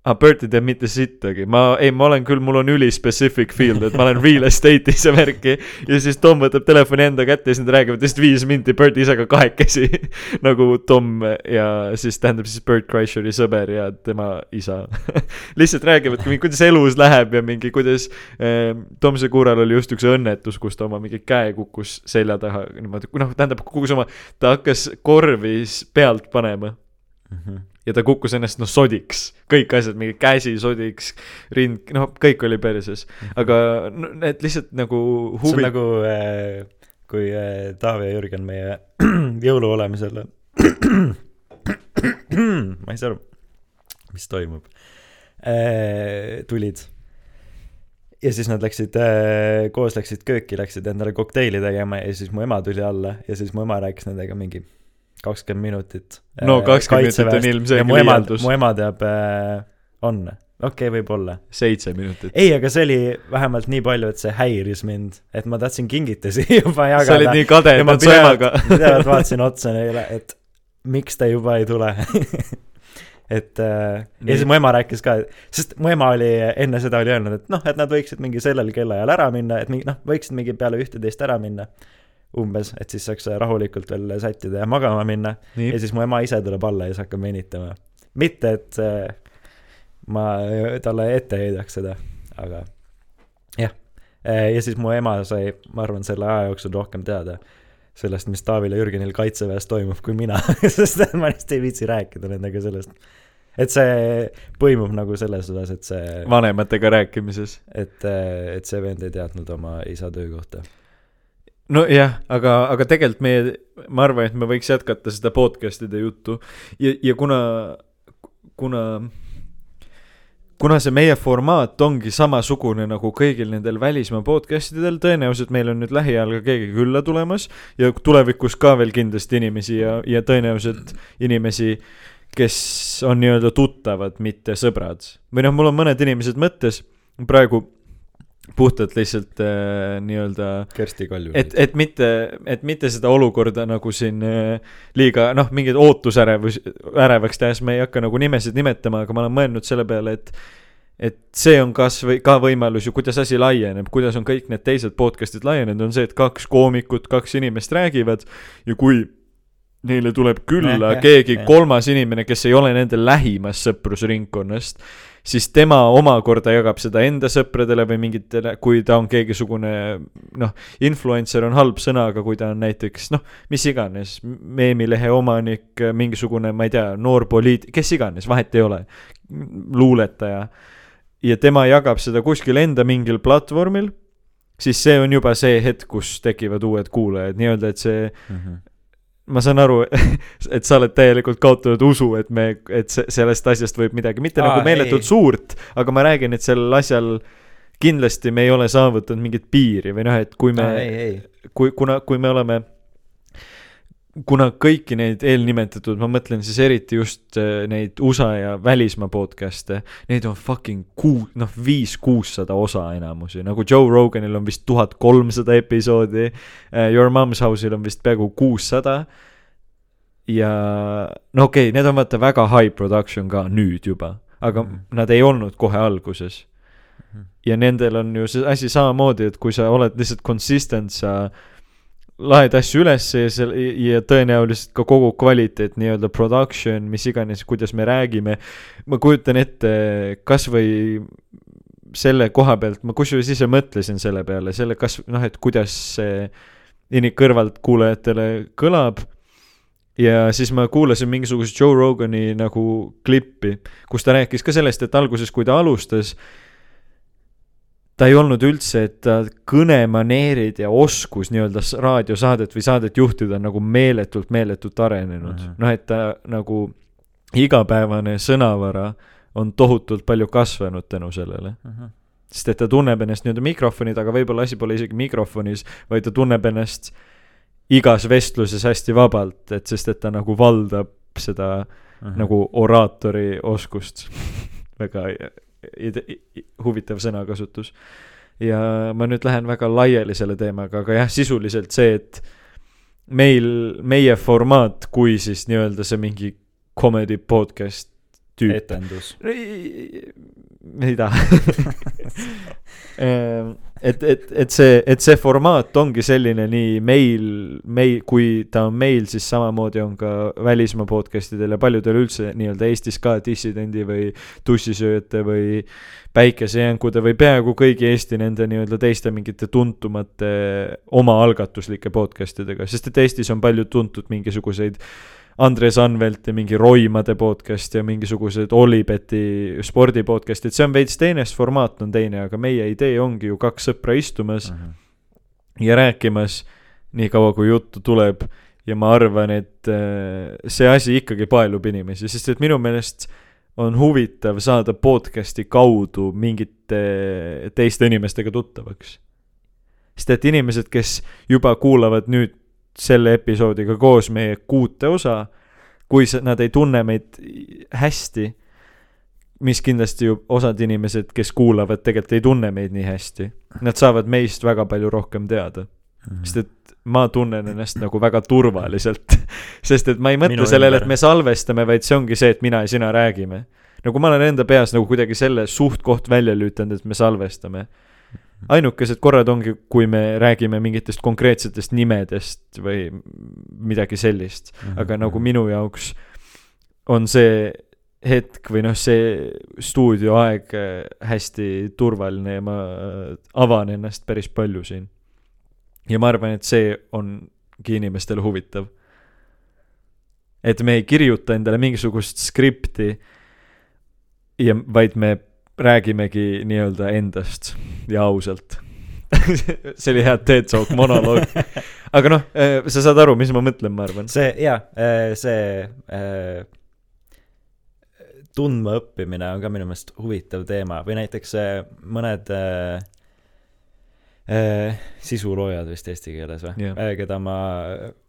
aga Bert ei tea mitte sittagi, ma, ei, ma olen küll, mul on üli specific field, et ma olen real estate'is ja värki. ja siis Tom võtab telefoni enda kätte ja siis nad räägivad vist viis minti Berti isaga kahekesi. nagu Tom ja siis tähendab siis Bert Kreisheri sõber ja tema isa. lihtsalt räägivadki, kuidas elus läheb ja mingi, kuidas äh, Tom Segural oli just üks õnnetus, kus ta oma mingi käe kukkus selja taha niimoodi, noh, tähendab, kukkus oma, ta hakkas korvis pealt panema mm. -hmm. Ja ta kukkus ennast noh sodiks, kõik asjad, mingi käsi sodiks, rind, noh, kõik oli perses, aga no, need lihtsalt nagu see on huvi, nagu äh, kui äh, Taavi ja Jürgen meie jõuluolemisel ma ei saa aru, mis toimub. Äh,, tulid. ja siis nad läksid äh,, koos läksid kööki, läksid endale kokteili tegema ja siis mu ema tuli alla ja siis mu ema rääkis nendega mingi kakskümmend minutit. No 20 minutit on ilmselge liialdus. mu ema teab äh,, on, okei okay,, võib-olla. seitse minutit. ei, aga see oli vähemalt nii palju, et see häiris mind, et ma tahtsin kingitusi juba sa olid jagada. nii kade, et nad su emaga pidevalt, vaatasin otsa neile, et miks ta juba ei tule. et äh, Nii. ja siis mu ema rääkis ka, sest mu ema oli enne seda oli öelnud, et noh, et nad võiksid mingi sellel kellaajal ära minna, et mingi noh, võiksid mingi peale ühteteist ära minna. umbes, et siis saaks rahulikult veel sättida ja magama minna ja siis mu ema ise tuleb alla ja siis hakkab venitama. mitte, et äh, ma talle ette heidaks seda, aga jah. ja siis mu ema sai, ma arvan, selle aja jooksul rohkem teada sellest, mis Taavil ja Jürgenil kaitseväes toimub, kui mina, sest ma lihtsalt ei viitsi rääkida nendega sellest. et see põimub nagu selles osas, et see, vanematega rääkimises. et, et see vend ei teadnud oma isa töökohta. nojah, aga, aga tegelikult meie, ma arvan, et me võiks jätkata seda podcast'ide juttu ja, ja kuna, kuna, kuna see meie formaat ongi samasugune nagu kõigil nendel välismaa podcast idel, tõenäoliselt meil on nüüd lähiajal ka keegi külla tulemas ja tulevikus ka veel kindlasti inimesi ja, ja tõenäoliselt inimesi, kes on nii-öelda tuttavad, mitte sõbrad. või noh, mul on mõned inimesed mõttes praegu puhtalt lihtsalt äh, nii-öelda Kersti Kalju. et, et mitte, et mitte seda olukorda nagu siin äh, liiga noh, mingeid ootusärevus, ärevaks tehes me ei hakka nagu nimesid nimetama, aga ma olen mõelnud selle peale, et et see on kas või ka võimalus ju, kuidas asi laieneb, kuidas on kõik need teised podcast'id laienenud, on see, et kaks koomikut, kaks inimest räägivad ja kui neile tuleb külla jah, keegi jah. kolmas inimene, kes ei ole nende lähimast sõprusringkonnast, siis tema omakorda jagab seda enda sõpradele või mingitele, kui ta on keegisugune noh, influencer on halb sõna, aga kui ta on näiteks noh, mis iganes, meemilehe omanik, mingisugune, ma ei tea, noor poliit-, kes iganes, vahet ei ole, luuletaja. ja tema jagab seda kuskil enda mingil platvormil, siis see on juba see hetk, kus tekivad uued kuulajad, nii-öelda, et see mm. -hmm. Ma saan aru, et sa oled täielikult kaotanud usu, et me, et sellest asjast võib midagi, mitte Aa, nagu meeletult ei. suurt, aga ma räägin, et sellel asjal kindlasti me ei ole saavutanud mingit piiri või noh, et kui me kui, kuna, kui me oleme, kuna kõiki neid eelnimetatud, ma mõtlen siis eriti just äh, neid USA ja välismaa podcast'e, neid on fucking kuu-, noh, viis-kuussada osa enamusi, nagu Joe Roganil on vist tuhat kolmsada episoodi, Your Mom's House'il on vist peaaegu kuussada. Ja no okei okay,, need on vaata väga high production ka nüüd juba, aga mm. nad ei olnud kohe alguses. Ja nendel on ju see asi samamoodi, et kui sa oled lihtsalt consistent, sa laed asju üles ja seal ja tõenäoliselt ka kogu kvaliteet, nii-öelda production, mis iganes, kuidas me räägime. ma kujutan ette kasvõi selle koha pealt, ma kusjuures ise mõtlesin selle peale, selle kas noh, et kuidas see ini-, kõrvaltkuulajatele kõlab ja siis ma kuulasin mingisugust Joe Rogani nagu klippi, kus ta rääkis ka sellest, et alguses, kui ta alustas, ta ei olnud üldse, et kõnemaneerid ja oskus nii-öelda raadiosaadet või saadet juhtida nagu meeletult, meeletult arenenud Mhm. noh, et ta nagu igapäevane sõnavara on tohutult palju kasvanud tänu sellele. sest et ta tunneb ennast nii-öelda mikrofoni taga, võib-olla asi pole isegi mikrofonis, vaid ta tunneb ennast igas vestluses hästi vabalt, et sest et ta nagu valdab seda Mhm. nagu oraatori oskust. väga huvitav sõnakasutus. ja ma nüüd lähen väga laiali selle teemaga, aga jah, sisuliselt see, et meil, meie formaat, kui siis nii-öelda see mingi comedy podcast tüüp. etendus. mida et, et, et see, et see formaat ongi selline nii meil, meil, kui ta on meil, siis samamoodi on ka välismaa podcast idel ja paljudel üldse nii-öelda Eestis ka dissidendi või tussisööjate või päikesejänkude või peaaegu kõigi Eesti nende nii-öelda teiste mingite tuntumate omaalgatuslike podcast idega, sest et Eestis on palju tuntud mingisuguseid Andres Anvelti mingi Roimade podcast ja mingisugused Olibeti spordi podcast'id, see on veits teine, sest formaat on teine, aga meie idee ongi ju kaks sõpra istumas Mhm. ja rääkimas nii kaua, kui juttu tuleb ja ma arvan, et äh, see asi ikkagi paelub inimesi, sest et minu meelest on huvitav saada podcast'i kaudu mingite teiste inimestega tuttavaks. sest et inimesed, kes juba kuulavad nüüd selle episoodiga koos meie kuute osa, kui nad ei tunne meid hästi, mis kindlasti ju osad inimesed, kes kuulavad, tegelikult ei tunne meid nii hästi, nad saavad meist väga palju rohkem teada, Mhm. sest et ma tunnen ennast nagu väga turvaliselt. sest et ma ei mõtle Minu sellele, et me salvestame, vaid see ongi see, et mina ja sina räägime. nagu ma olen enda peas nagu kuidagi selle suht-koht välja lülitanud, et me salvestame. Ainukesed korrad ongi, kui me räägime mingitest konkreetsetest nimedest või midagi sellist, Mhm. aga nagu minu jaoks on see hetk või noh, see stuudioaeg äh, hästi turvaline ja ma äh, avan ennast päris palju siin. ja ma arvan, et see ongi inimestele huvitav. et me ei kirjuta endale mingisugust skripti ja vaid me räägimegi nii-öelda endast ja ausalt. see oli hea TED Talk monoloog. aga noh, sa saad aru, mis ma mõtlen, ma arvan. see jaa, see äh, tundmaõppimine on ka minu meelest huvitav teema või näiteks mõned sisuloojad vist eesti keeles või yeah., keda ma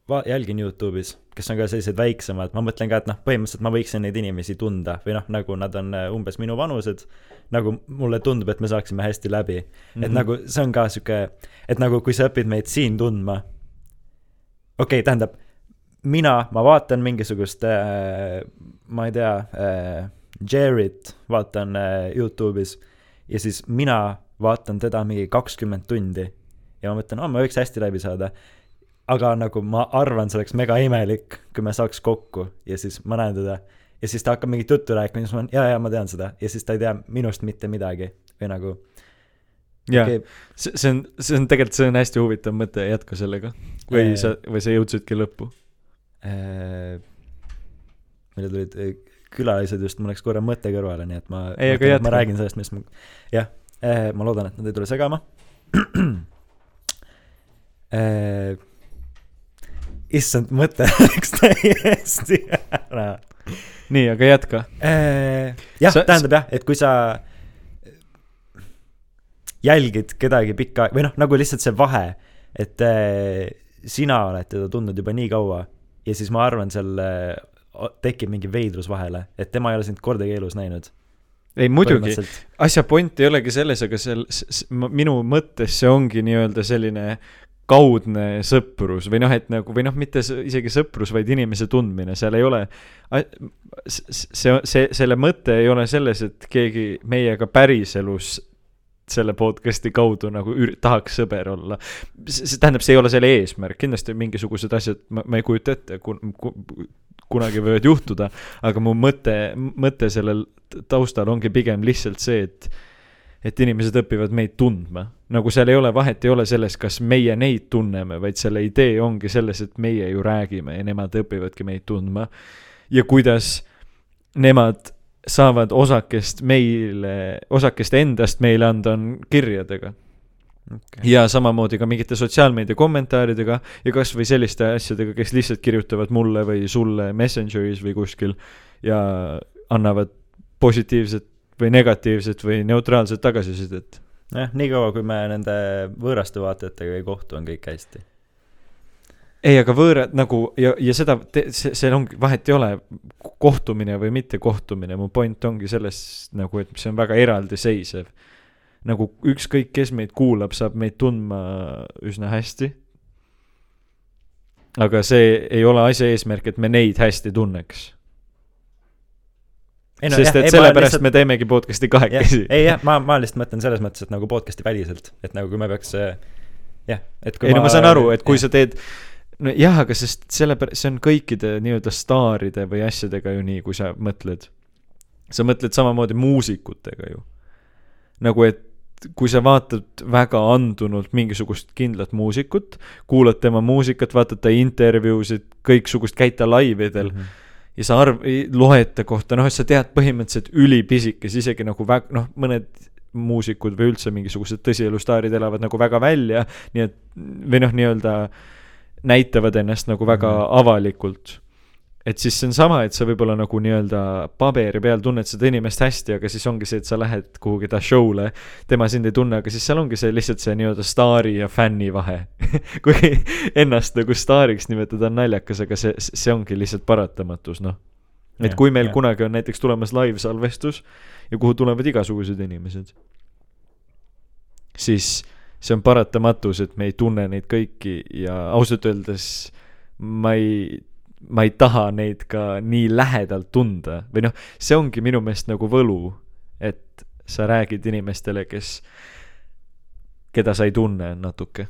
va- jälgin Youtube'is, kes on ka sellised väiksemad, ma mõtlen ka, et noh, põhimõtteliselt ma võiksin neid inimesi tunda või noh, nagu nad on äh, umbes minu vanused, nagu mulle tundub, et me saaksime hästi läbi mm. -hmm. et nagu see on ka sihuke, et nagu kui sa õpid meid siin tundma, okei okay,, tähendab, mina, ma vaatan mingisugust äh,, ma ei tea äh,, Jared vaatan äh, Youtube'is ja siis mina vaatan teda mingi kakskümmend tundi ja ma mõtlen, aa, ma võiks hästi läbi saada. Aga nagu ma arvan, see oleks mega imelik, kui me saaks kokku ja siis ma näen teda ja siis ta hakkab mingit juttu rääkima ja siis ma olen, jaa, jaa, ma tean seda ja siis ta ei tea minust mitte midagi või nagu jaa okei, see, see on, see on tegelikult, see on hästi huvitav mõte, jätka sellega. või Äh. sa, või sa jõudsidki lõppu? äh, meile tulid äh, külalised just, mul läks korra mõte kõrvale, nii et ma Ei, aga jätka. ma räägin sellest, mis ma, jah ma loodan, et nad ei tule segama. issand, mõte läks täiesti ära nii, aga jätka. äh,. jah Sa-, tähendab jah, et kui sa jälgid kedagi pikka või noh, nagu lihtsalt see vahe, et äh, sina oled teda tundnud juba nii kaua ja siis ma arvan, seal äh, tekib mingi veidrus vahele, et tema ei ole sind kordagi elus näinud. ei muidugi, asja point ei olegi selles, aga seal, minu mõttes see ongi nii-öelda selline kaudne sõprus või noh, et nagu või noh, mitte isegi sõprus, vaid inimese tundmine, seal ei ole. see, see, selle mõte ei ole selles, et keegi meiega päriselus selle podcast'i kaudu nagu ür-, tahaks sõber olla. see tähendab, see ei ole selle eesmärk, kindlasti mingisugused asjad, ma, ma ei kujuta ette, kun-, kunagi võivad juhtuda, aga mu mõte, mõte sellel taustal ongi pigem lihtsalt see, et et inimesed õpivad meid tundma. Nagu seal ei ole vahet, ei ole selles, kas meie neid tunneme, vaid selle idee ongi selles, et meie ju räägime ja nemad õpivadki meid tundma. ja kuidas nemad saavad osakest meile, osakest endast meile anda, on kirjadega. ja samamoodi ka mingite sotsiaalmeedia kommentaaridega ja kasvõi selliste asjadega, kes lihtsalt kirjutavad mulle või sulle Messengeris või kuskil ja annavad positiivset või negatiivset või neutraalset tagasisidet. jah, niikaua kui me nende võõraste vaatajatega ei kohtu, on kõik hästi. ei, aga võõrad nagu ja, ja seda, see, seal ongi, vahet ei ole kohtumine või mitte kohtumine, mu point ongi selles nagu, et see on väga eraldiseisev. nagu ükskõik, kes meid kuulab, saab meid tundma üsna hästi. aga see ei ole asja eesmärk, et me neid hästi tunneks. Sest et sellepärast lihtsalt... me teemegi podcast'i kahekesi. ei jah, ma, ma lihtsalt mõtlen selles mõttes, et nagu podcast'i väliselt, et nagu kui me peaks äh, jah, et kui ei no ma saan aru, et kui sa teed nojah, aga sest sellepärast, see on kõikide nii-öelda staaride või asjadega ju nii, kui sa mõtled. sa mõtled samamoodi muusikutega ju. nagu et kui sa vaatad väga andunult mingisugust kindlat muusikut, kuulad tema muusikat, vaatad ta intervjuusid, kõiksugust, käid ta laividel mm. -hmm ja sa arv-, loed ta kohta, noh, et sa tead põhimõtteliselt ülipisikes, isegi nagu väga, noh, mõned muusikud või üldse mingisugused tõsielustaarid elavad nagu väga välja, nii et või noh, nii-öelda näitavad ennast nagu väga Mhm. avalikult. et siis see on sama, et sa võib-olla nagu nii-öelda paberi peal tunned seda inimest hästi, aga siis ongi see, et sa lähed kuhugi ta show'le, tema sind ei tunne, aga siis seal ongi see lihtsalt see nii-öelda staari ja fänni vahe. kuigi ennast nagu staariks nimetada on naljakas, aga see, see ongi lihtsalt paratamatus, noh. et Jah, kui meil jah. kunagi on näiteks tulemas live-salvestus ja kuhu tulevad igasugused inimesed, siis see on paratamatus, et me ei tunne neid kõiki ja ausalt öeldes ma ei, ma ei taha neid ka nii lähedalt tunda või noh, see ongi minu meelest nagu võlu, et sa räägid inimestele, kes, keda sa ei tunne natuke.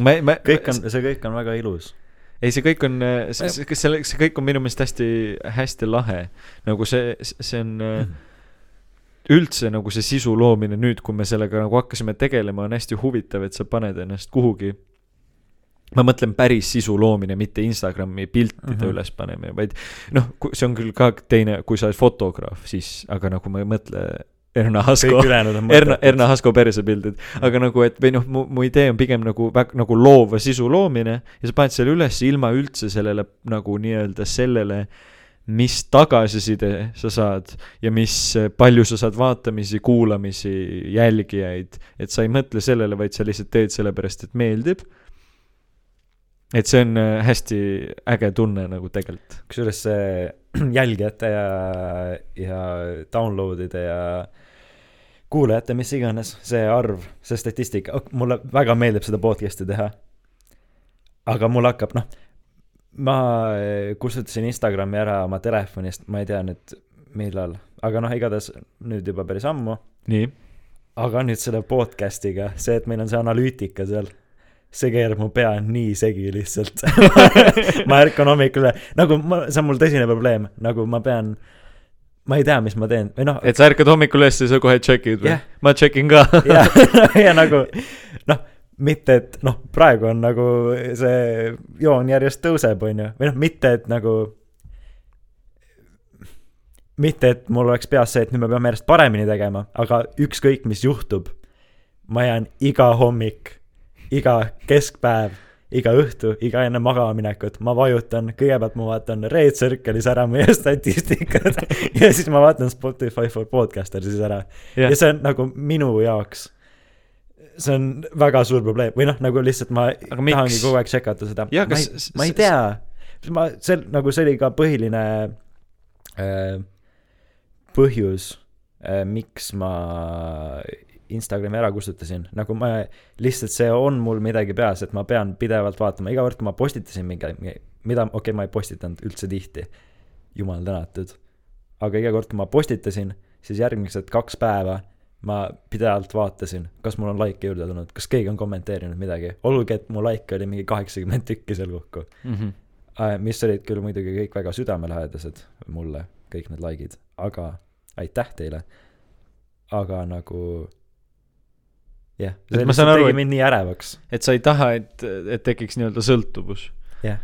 ma, ma, kõik on, see kõik on väga ilus. ei, see kõik on, see, see, see, see kõik on minu meelest hästi, hästi lahe. nagu see, see on äh, üldse nagu see sisu loomine nüüd, kui me sellega nagu hakkasime tegelema, on hästi huvitav, et sa paned ennast kuhugi. ma mõtlen päris sisu loomine, mitte Instagrami piltide mm. -hmm. ülespanemine, vaid noh, see on küll ka teine, kui sa oled fotograaf, siis, aga nagu ma ei mõtle Erna Hasko Erna, Erna Hasko persepildid, aga nagu, et või noh, mu, mu idee on pigem nagu väga nagu loova sisu loomine ja sa paned selle üles ilma üldse sellele nagu nii-öelda sellele, mis tagasiside sa saad ja mis palju sa saad vaatamisi, kuulamisi, jälgijaid, et sa ei mõtle sellele, vaid sa lihtsalt teed sellepärast, et meeldib. et see on äh, hästi äge tunne nagu tegelikult. kusjuures see jälgijate ja, ja download'ide ja kuulajate, mis iganes, see arv, see statistika, mulle väga meeldib seda podcast'i teha. aga mul hakkab, noh, ma kustutasin Instagrami ära oma telefonist, ma ei tea nüüd millal, aga noh, igatahes nüüd juba päris ammu. nii, aga nüüd selle podcast'iga, see, et meil on see analüütika seal, see keerab mu pea nii segi lihtsalt. Ma ärkan hommikul, nagu ma, see on mul tõsine probleem, nagu ma pean, ma ei tea, mis ma teen. Või noh, et sa ärkad hommikul üles ja sa kohe check'id või? Jah. ma check in ka ja, ja nagu noh, mitte et noh, praegu on nagu see joon järjest tõuseb, onju, või noh, mitte et nagu mitte, et mul oleks peas see, et nüüd me peame järjest paremini tegema, aga ükskõik, mis juhtub, ma jään iga hommik, iga keskpäev, iga õhtu, iga enne magamaminekut, ma vajutan, kõigepealt ma vaatan Red Circle'is ära meie statistikad ja siis ma vaatan Spotify for podcaster'is ära Jah. ja see on nagu minu jaoks, see on väga suur probleem või noh, nagu lihtsalt ma tahangi kogu aeg tšekata seda. Ma ei ma ei tea, ma, see nagu see oli ka põhiline äh, põhjus äh,, miks ma Instagrami ära kustutasin, nagu ma lihtsalt see on mul midagi peas, et ma pean pidevalt vaatama, iga kord, kui ma postitasin mingi, mida, okei okay,, ma ei postitanud üldse tihti, jumal tänatud. aga iga kord, kui ma postitasin, siis järgmised kaks päeva ma pidevalt vaatasin, kas mul on likee juurde tulnud, kas keegi on kommenteerinud midagi, olgugi et mu like oli mingi kaheksakümmend tükki seal kokku. mm. -hmm. mis olid küll muidugi kõik väga südamelähedased mulle, kõik need likeid, aga aitäh teile. aga nagu jah, Et see ma saan lihtsalt aru, tegi et- mind nii ärevaks, et sa ei taha, et, et tekiks nii-öelda sõltuvus. jah.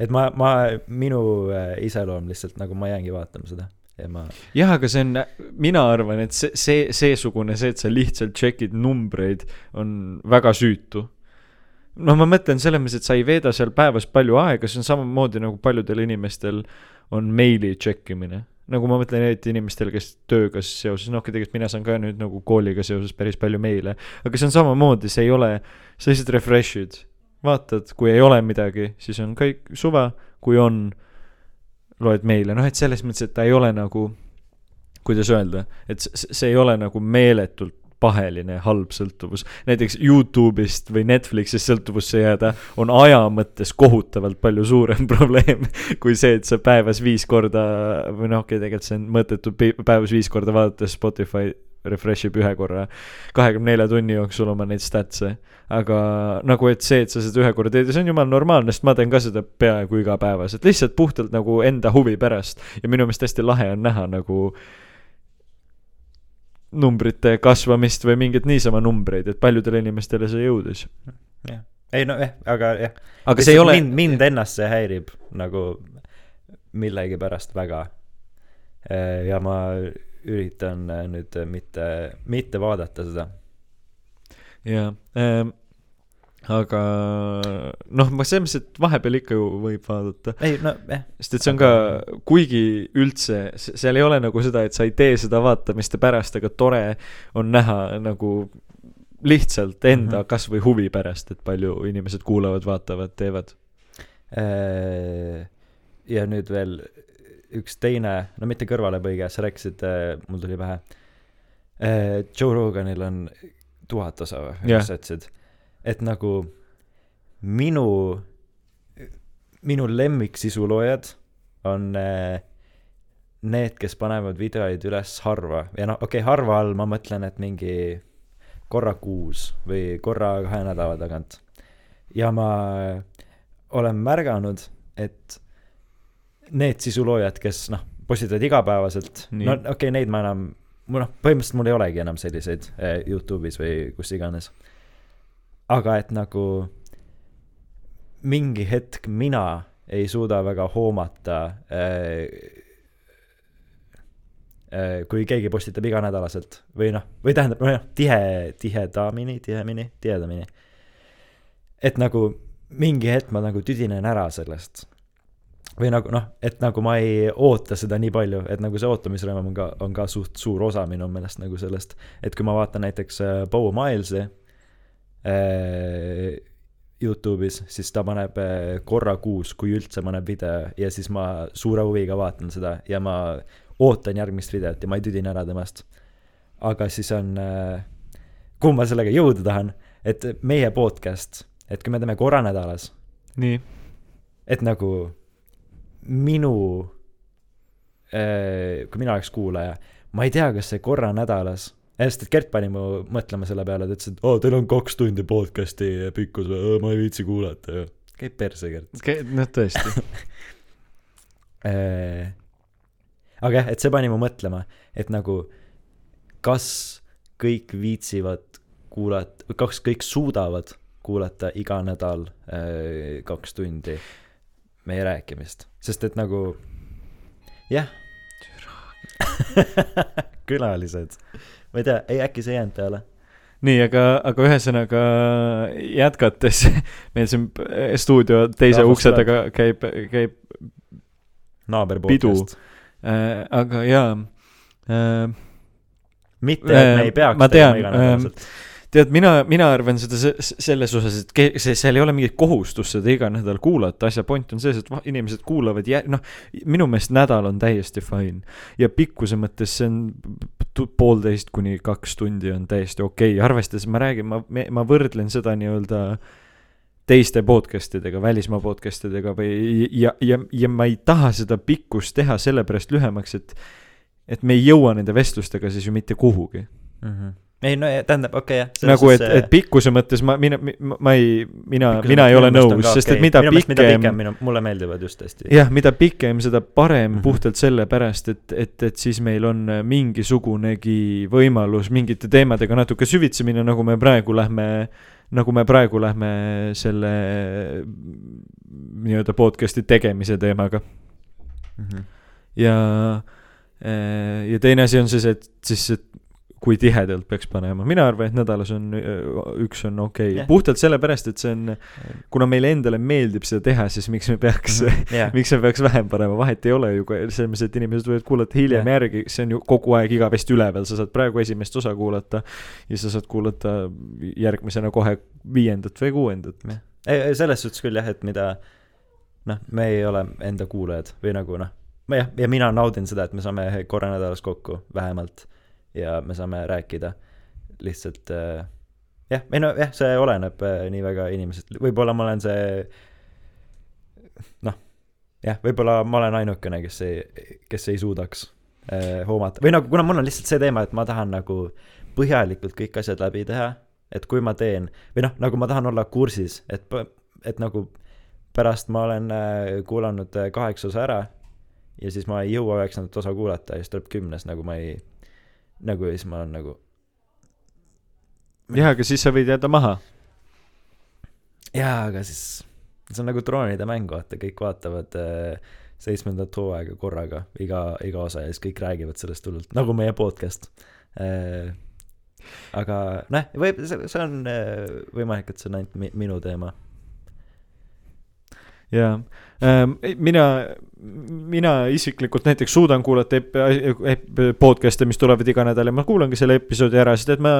et ma, ma, minu äh, iseloom lihtsalt nagu ma jäängi vaatama seda ja ma, jah, aga see on, mina arvan, et see, see, seesugune see, et sa lihtsalt check'id numbreid, on väga süütu. noh, ma mõtlen selles mõttes, et sa ei veeda seal päevas palju aega, see on samamoodi nagu paljudel inimestel on meili check imine. Nagu ma mõtlen eriti inimestele, kes tööga seoses, noh, tegelikult mina saan ka nüüd nagu kooliga seoses päris palju meile, aga see on samamoodi, see ei ole, sa lihtsalt refresh'id, vaatad, kui ei ole midagi, siis on kõik suva, kui on, loed meile, noh et selles mõttes, et ta ei ole nagu, kuidas öelda, et see ei ole nagu meeletult paheline halb sõltuvus. näiteks Youtube'ist või Netflixist sõltuvusse jääda on aja mõttes kohutavalt palju suurem probleem kui see, et sa päevas viis korda või noh, okei okay,, tegelikult see on mõttetu päevas viis korda vaadates Spotify refresh ib ühe korra kahekümne nelja tunni jooksul oma neid stats'e. aga nagu, et see, et sa seda ühe korra teed ja see on jumala normaalne, sest ma teen ka seda peaaegu igapäevaselt, lihtsalt puhtalt nagu enda huvi pärast. ja minu meelest hästi lahe on näha nagu numbrite kasvamist või mingeid niisama numbreid, et paljudele inimestele see jõudis. jah. ei no jah, aga jah. aga see ei ole mind, mind ennast see häirib nagu millegipärast väga. ja ma üritan äh, nüüd mitte, mitte vaadata seda. jaa ähm,, aga noh, ma selles mõttes, et vahepeal ikka ju võib vaadata. ei no jah, sest et see on ka, kuigi üldse, seal ei ole nagu seda, et sa ei tee seda vaatamiste pärast, aga tore on näha nagu lihtsalt enda mm. -hmm. kasvõi huvi pärast, et palju inimesed kuulavad, vaatavad, teevad. Äh, ja nüüd veel üks teine, no mitte kõrvalepõige, sa rääkisid, mul tuli pähe. Joe Roganil on tuhat osa või, mis sa ütlesid? Et nagu minu, minu lemmiksisuloojad on äh, need, kes panevad videoid üles harva ja noh, okei okay,, harva all ma mõtlen, et mingi korra kuus või korra kahe nädala tagant. ja ma olen märganud, et need sisuloojad, kes noh, postitavad igapäevaselt, no okei okay,, neid ma enam, mul noh, põhimõtteliselt mul ei olegi enam selliseid eh, Youtube'is või kus iganes. Aga et nagu mingi hetk mina ei suuda väga hoomata eh, eh, kui keegi postitab iganädalaselt või noh, või tähendab, nojah, tihe, tihedamini, tihemini, tihedamini. et nagu mingi hetk ma nagu tüdinen ära sellest. või nagu noh, et nagu ma ei oota seda nii palju, et nagu see ootamisrõõm on ka, on ka suht suur osa minu meelest nagu sellest, et kui ma vaatan näiteks äh, Bo Milesi äh, Youtube'is, siis ta paneb äh, korra kuus, kui üldse paneb video ja siis ma suure huviga vaatan seda ja ma ootan järgmist videot ja ma ei tüdine ära temast. aga siis on äh,, kuhu ma sellega jõuda tahan, et meie podcast, et kui me teeme korra nädalas, nii, et nagu minu, kui mina oleks kuulaja, ma ei tea, kas see korra nädalas, sest et Gert pani mu mõtlema selle peale, ta ütles, et oo, teil on kaks tundi podcast'i pikkus või, ma ei viitsi kuulata ju. käib perse, Gert. noh tõesti. aga jah, et see pani mu mõtlema, et nagu kas kõik viitsivad kuulata, kas kõik suudavad kuulata iga nädal äh, kaks tundi meie rääkimist, sest et nagu jah. külalised, ma ei tea, ei äkki see ei jäänud peale? nii, aga, aga ühesõnaga jätkates, meil siin stuudio teise Rahvas ukse taga käib, käib Pidu. äh,, aga jaa äh,. mitte, et me ei Äh, peaks ma tean, iganädalaselt. tead, mina, mina arvan seda se- se- selles osas, et see, seal ei ole mingit kohustust seda iga nädal kuulata, asja point on selles, et inimesed kuulavad jä-, noh, minu meelest nädal on täiesti fine. ja pikkuse mõttes see on poolteist kuni kaks tundi on täiesti okei okay., arvestades ma räägin, ma, ma võrdlen seda nii-öelda teiste podcast idega, välismaa podcast idega või ja, ja, ja ma ei taha seda pikkust teha sellepärast lühemaks, et et me ei jõua nende vestlustega siis ju mitte kuhugi Mhm. Ei no ja, tähendab, okei okay, jah. nagu, et, et pikkuse mõttes ma, mina, ma ei, mina, mina ei ole nõus, sest et mida minu pikem minu, mulle meeldivad just hästi. jah, mida pikem, seda parem mm. -hmm. puhtalt sellepärast, et, et, et siis meil on mingisugunegi võimalus mingite teemadega natuke süvitsi minna, nagu me praegu lähme, nagu me praegu lähme selle nii-öelda podcast'i tegemise teemaga. Mhm. ja, ja teine asi on siis, et siis, et kui tihedalt peaks panema, mina arvan, et nädalas on öö, üks on okei okay. Jah. puhtalt sellepärast, et see on, kuna meile endale meeldib seda teha, siis miks me peaks -hmm. jah, miks me peaks vähem panema, vahet ei ole ju, selles mõttes, et inimesed võivad kuulata hiljem Jah. järgi, see on ju kogu aeg igavesti üleval, sa saad praegu esimest osa kuulata ja sa saad kuulata järgmisena kohe viiendat või kuuendat. ei, selles suhtes küll jah, et mida noh, me ei ole enda kuulajad või nagu noh, ma jah, ja mina naudin seda, et me saame korra nädalas kokku vähemalt ja me saame rääkida lihtsalt äh, jah, ei no jah, see oleneb äh, nii väga inimesest, võib-olla ma olen see noh, jah, võib-olla ma olen ainukene, kes ei, kes ei suudaks äh, hoomata. Või nagu, kuna mul on lihtsalt see teema, et ma tahan nagu põhjalikult kõik asjad läbi teha, et kui ma teen või noh, nagu ma tahan olla kursis, et, et nagu pärast ma olen äh, kuulanud kaheksa osa ära ja siis ma ei jõua üheksandat osa kuulata ja siis tuleb kümnes, nagu ma ei, nagu ja siis ma olen nagu jah, aga siis sa võid jääda maha. jaa, aga siis see on nagu troonide mäng, vaata, kõik vaatavad äh, seitsmendat hooaega korraga, iga, iga osa ja siis kõik räägivad sellest hullult, nagu meie podcast äh,. aga noh, võib, see on äh, võimalik, et see on ainult mi- minu teema. jaa, mina, mina isiklikult näiteks suudan kuulata ep-, ep-, podcast'e, mis tulevad iga nädal ja ma kuulangi selle episoodi ära, sest et ma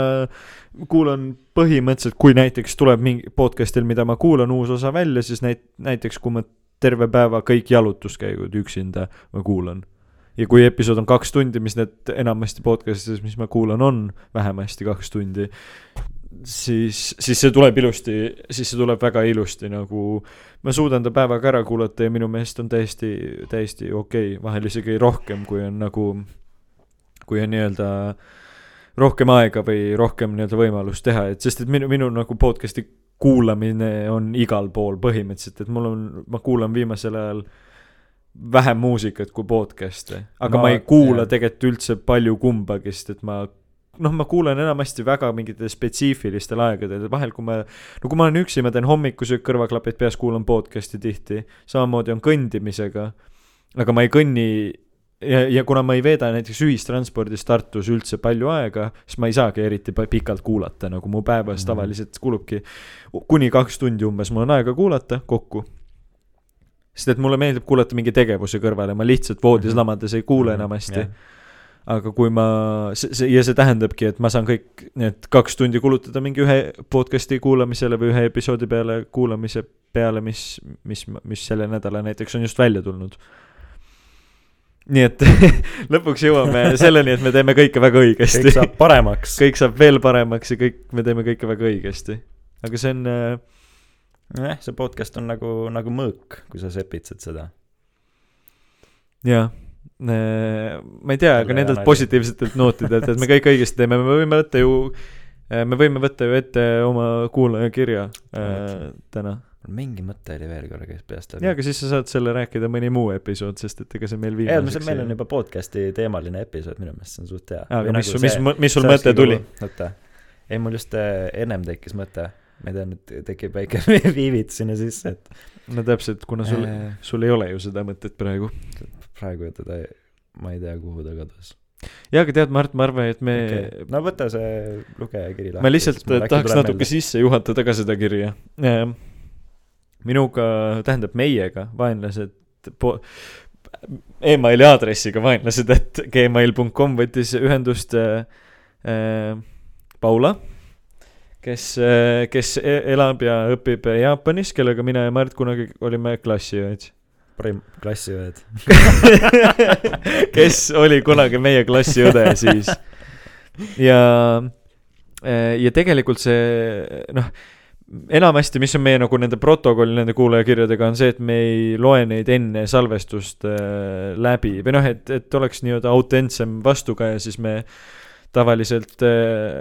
kuulan põhimõtteliselt, kui näiteks tuleb mingi podcast'il, mida ma kuulan, uus osa välja, siis näit-, näiteks kui ma terve päeva kõik jalutuskäigud üksinda ma kuulan. ja kui episood on kaks tundi, mis need enamasti podcast'ides, mis ma kuulan, on vähemasti kaks tundi, siis, siis see tuleb ilusti, siis see tuleb väga ilusti nagu ma suudan ta päevaga ära kuulata ja minu meelest on täiesti, täiesti okei. Okay., vahel isegi rohkem, kui on nagu, kui on nii-öelda rohkem aega või rohkem nii-öelda võimalust teha, et sest et minu, minu nagu podcast'i kuulamine on igal pool põhimõtteliselt, et mul on, ma kuulan viimasel ajal vähem muusikat kui podcast'e, aga Ma- ma, ei kuula tegelikult üldse palju kumbagi, sest et ma noh, ma kuulan enamasti väga mingitel spetsiifilistel aegadel, vahel kui ma no kui ma olen üksi, ma teen hommikusöök, kõrvaklapid peas, kuulan podcast'i tihti, samamoodi on kõndimisega. aga ma ei kõnni ja, ja kuna ma ei veeda näiteks ühistranspordis Tartus üldse palju aega, siis ma ei saagi eriti pikalt kuulata, nagu mu päevas Mhm. tavaliselt kulubki kuni kaks tundi umbes, mul on aega kuulata kokku. sest et mulle meeldib kuulata mingi tegevuse kõrvale, ma lihtsalt voodis Mhm. lamades ei kuule enamasti. Aga kui ma, see, see ja see tähendabki, et ma saan kõik need kaks tundi kulutada mingi ühe podcast'i kuulamisele või ühe episoodi peale kuulamise peale, mis, mis, mis selle nädala näiteks on just välja tulnud. nii et lõpuks jõuame selleni, et me teeme kõike väga õigesti kõik. saab paremaks. kõik saab veel paremaks ja kõik, me teeme kõike väga õigesti. aga see on äh, jah, see podcast on nagu, nagu mõõk, kui sa sepitsed seda. jah, ma ei tea, aga nendelt positiivsetelt nootidelt, et me kõik õigesti teeme, me võime võtta ju, me võime võtta ju ette oma kuulajakirja äh, täna. mingi mõte oli veel korra käis peast läbi. ja, aga siis sa saad selle rääkida mõni muu episood, sest et ega see meil ei, meil viimaseks meil on juba podcast'i teemaline episood, minu meelest see on suht hea. aga mis, mis, mis sul mõte tuli?? oota, ei mul just äh, ennem tekkis mõte, ma ei tea, nüüd tekib väike viivitus sinna sisse, et no täpselt, kuna sul, äh, sul ei ole ju seda mõtet praegu. Praegu teda, ma ei tea, kuhu ta kadus ja, aga tead, Mart, ma arvan, et me okay.. no võta see lugejakiri lahti. ma lihtsalt tahaks natuke sisse juhatada ka seda kirja. minuga, tähendab meiega, vaenlased po-, emaili aadressiga vaenlased, et gmail.com võttis ühendust äh, Paula, kes äh,, kes e- elab ja õpib Jaapanis, kellega mina ja Mart kunagi olime klassiõed. Parim klassiõed. kes oli kunagi meie klassiõde siis. ja, ja tegelikult see noh, enamasti, mis on meie nagu nende protokoll nende kuulajakirjadega, on see, et me ei loe neid enne salvestust äh, läbi või noh, et, et oleks nii-öelda autentsem vastukaja, siis me tavaliselt äh,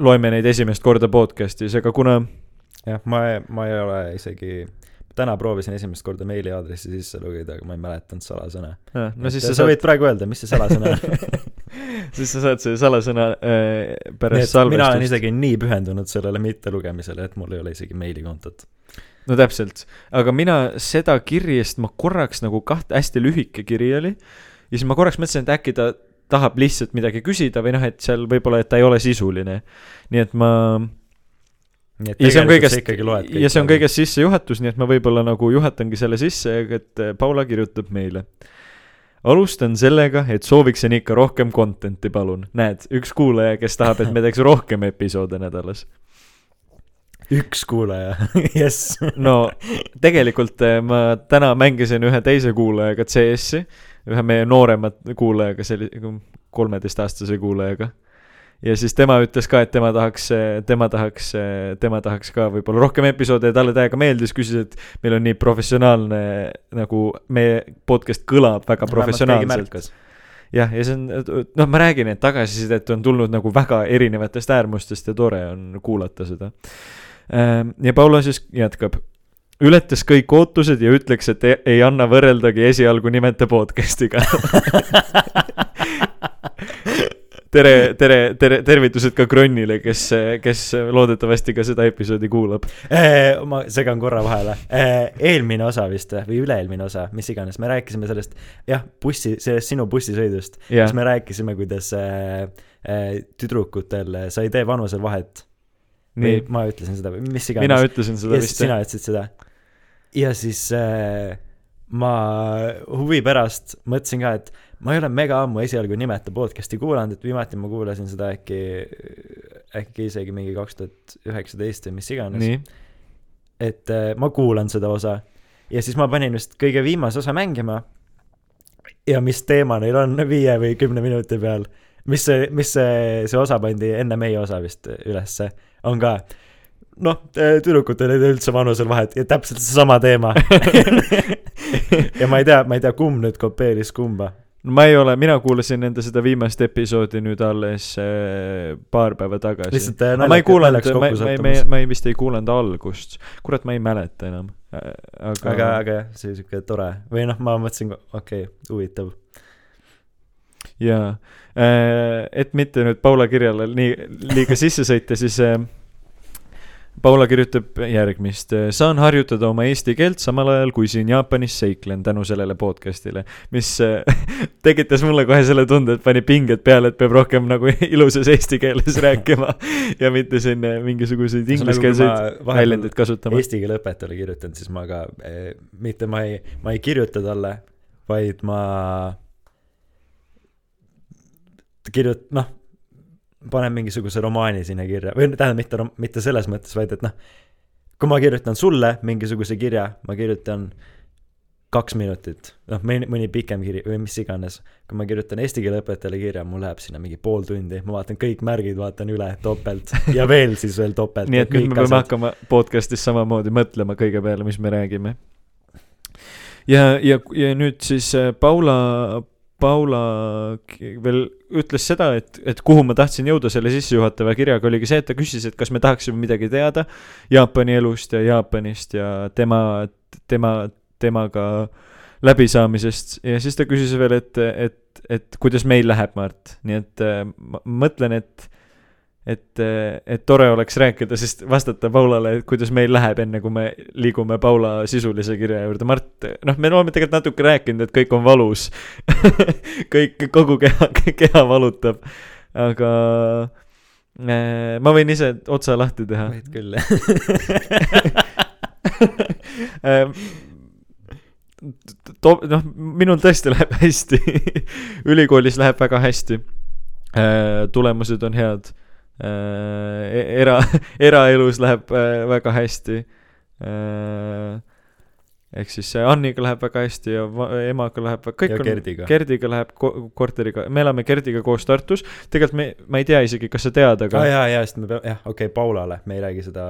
loeme neid esimest korda podcast'is, aga kuna jah, ma, ma ei ole isegi, täna proovisin esimest korda meiliaadressi sisse lugeda, aga ma ei mäletanud salasõna. no siis sa, sa sa saad võid praegu öelda, mis see salasõna on. siis sa saad selle salasõna äh, pärast et mina olen salvestust. isegi nii pühendunud sellele mittelugemisele, et mul ei ole isegi meilikontot. no täpselt, aga mina seda kirjast ma korraks nagu kaht-, hästi lühike kiri oli ja siis ma korraks mõtlesin, et äkki ta tahab lihtsalt midagi küsida või noh, et seal võib-olla, et ta ei ole sisuline. nii et ma, ja see on kõigest ja see on kõigest sissejuhatus, nii et ma võib-olla nagu juhatangi selle sisse, et äh, Paula kirjutab meile. alustan sellega, et sooviksin ikka rohkem content'i, palun. näed, üks kuulaja, kes tahab, et me teeks rohkem episoode nädalas. üks kuulaja, jess. no tegelikult eh, ma täna mängisin ühe teise kuulajaga CS-i, ühe meie noorema kuulajaga, selli-, kolmeteistaastase kuulajaga. Ja siis tema ütles ka, et tema tahaks, tema tahaks, tema tahaks ka võib-olla rohkem episoode ja talle täiega meeldis, küsis, et meil on nii professionaalne nagu meie podcast kõlab väga professionaalselt. jah, ja see on, noh, ma räägin, et tagasisidet on tulnud nagu väga erinevatest äärmustest ja tore on kuulata seda. ja Paula siis jätkab. ületas kõik ootused ja ütleks, et ei, ei anna võrreldagi esialgu nimete podcast'iga. tere, tere, tere, tervitused ka Kronnile, kes, kes loodetavasti ka seda episoodi kuulab. Eh, ma segan korra vahele. eelmine osa vist või- üle-eelmine osa, mis iganes, me rääkisime sellest, jah, bussi, sellest sinu bussisõidust. jah siis, me rääkisime, kuidas äh, äh, tüdrukutel äh, sa ei tee vanusel vahet. või ma ütlesin seda või mis iganes. mina ütlesin seda ja vist sina ütlesid seda. ja siis äh, ma huvi pärast mõtlesin ka, et ma ei ole mega ammu esialgu nimeta podcast'i kuulanud, et viimati ma kuulasin seda äkki, äkki isegi mingi kaks tuhat üheksateist või mis iganes. et äh, ma kuulan seda osa ja siis ma panin just kõige viimase osa mängima. ja mis teema neil on viie või kümne minuti peal, mis see, mis see, see osa pandi enne meie osa vist ülesse, on ka noh, tüdrukutel ei tee üldse vanusel vahet ja täpselt seesama teema. ja ma ei tea, ma ei tea, kumb nüüd kopeeris kumba. ma ei ole, mina kuulasin enda seda viimast episoodi nüüd alles äh, paar päeva tagasi. lihtsalt äh, aga ma ei kuulanud, ma, ma, ma, ma ei vist ei kuulanud algust, kurat, ma ei mäleta enam. aga, aga, aga jah, see siuke tore või noh, ma mõtlesin, okei okay,, huvitav. jaa, et mitte nüüd Paula kirjale nii liiga sisse sõita, siis äh, Paula kirjutab järgmist. saan harjutada oma eesti keelt samal ajal, kui siin Jaapanis seiklen tänu sellele podcast'ile, mis tekitas mulle kohe selle tunde, et pani pinged peale, et peab rohkem nagu ilusas eesti keeles rääkima ja mitte siin äh, mingisuguseid ingliskeelseid väljendeid kasutama. eesti keele õpetajale kirjutan, siis ma ka eh,, mitte ma ei, ma ei kirjuta talle, vaid ma kirjut-, noh, panen mingisuguse romaani sinna kirja või tähendab, mitte mitte selles mõttes, vaid et noh, kui ma kirjutan sulle mingisuguse kirja, ma kirjutan kaks minutit, noh, mõni, mõni pikem kiri või mis iganes. kui ma kirjutan eesti keele õpetajale kirja, mul läheb sinna mingi pool tundi, ma vaatan kõik märgid, vaatan üle topelt ja veel siis veel topelt. nii et nüüd me peame hakkama podcast'is samamoodi mõtlema kõige peale, mis me räägime. ja, ja, ja nüüd siis äh, Paula, Paula veel ütles seda, et, et kuhu ma tahtsin jõuda selle sissejuhatava kirjaga, oligi see, et ta küsis, et kas me tahaksime midagi teada Jaapani elust ja Jaapanist ja tema, tema, temaga läbisaamisest. Ja siis ta küsis veel, et, et, et kuidas meil läheb, Mart, nii et äh, ma mõtlen, et et, et tore oleks rääkida, sest vastata Paulale, et kuidas meil läheb, enne kui me liigume Paula sisulise kirja juurde. Mart, noh, me oleme tegelikult natuke rääkinud, et kõik on valus. kõik, kogu keha, keha valutab, aga äh, ma võin ise otsa lahti teha. võid küll, jah. Ähm, to-, noh, minul tõesti läheb hästi. ülikoolis läheb väga hästi. tulemused on head. Era, eraelus läheb äh, väga hästi. ehk siis Anniga läheb väga hästi ja emaga läheb, kõik ja on Gerdiga. Gerdiga läheb ko- korteriga, me elame Gerdiga koos Tartus, tegelikult me, ma ei tea isegi, kas sa tead, aga aa jaa, jaa, sest me peame, jah, okei okay,, Paulale, me ei räägi seda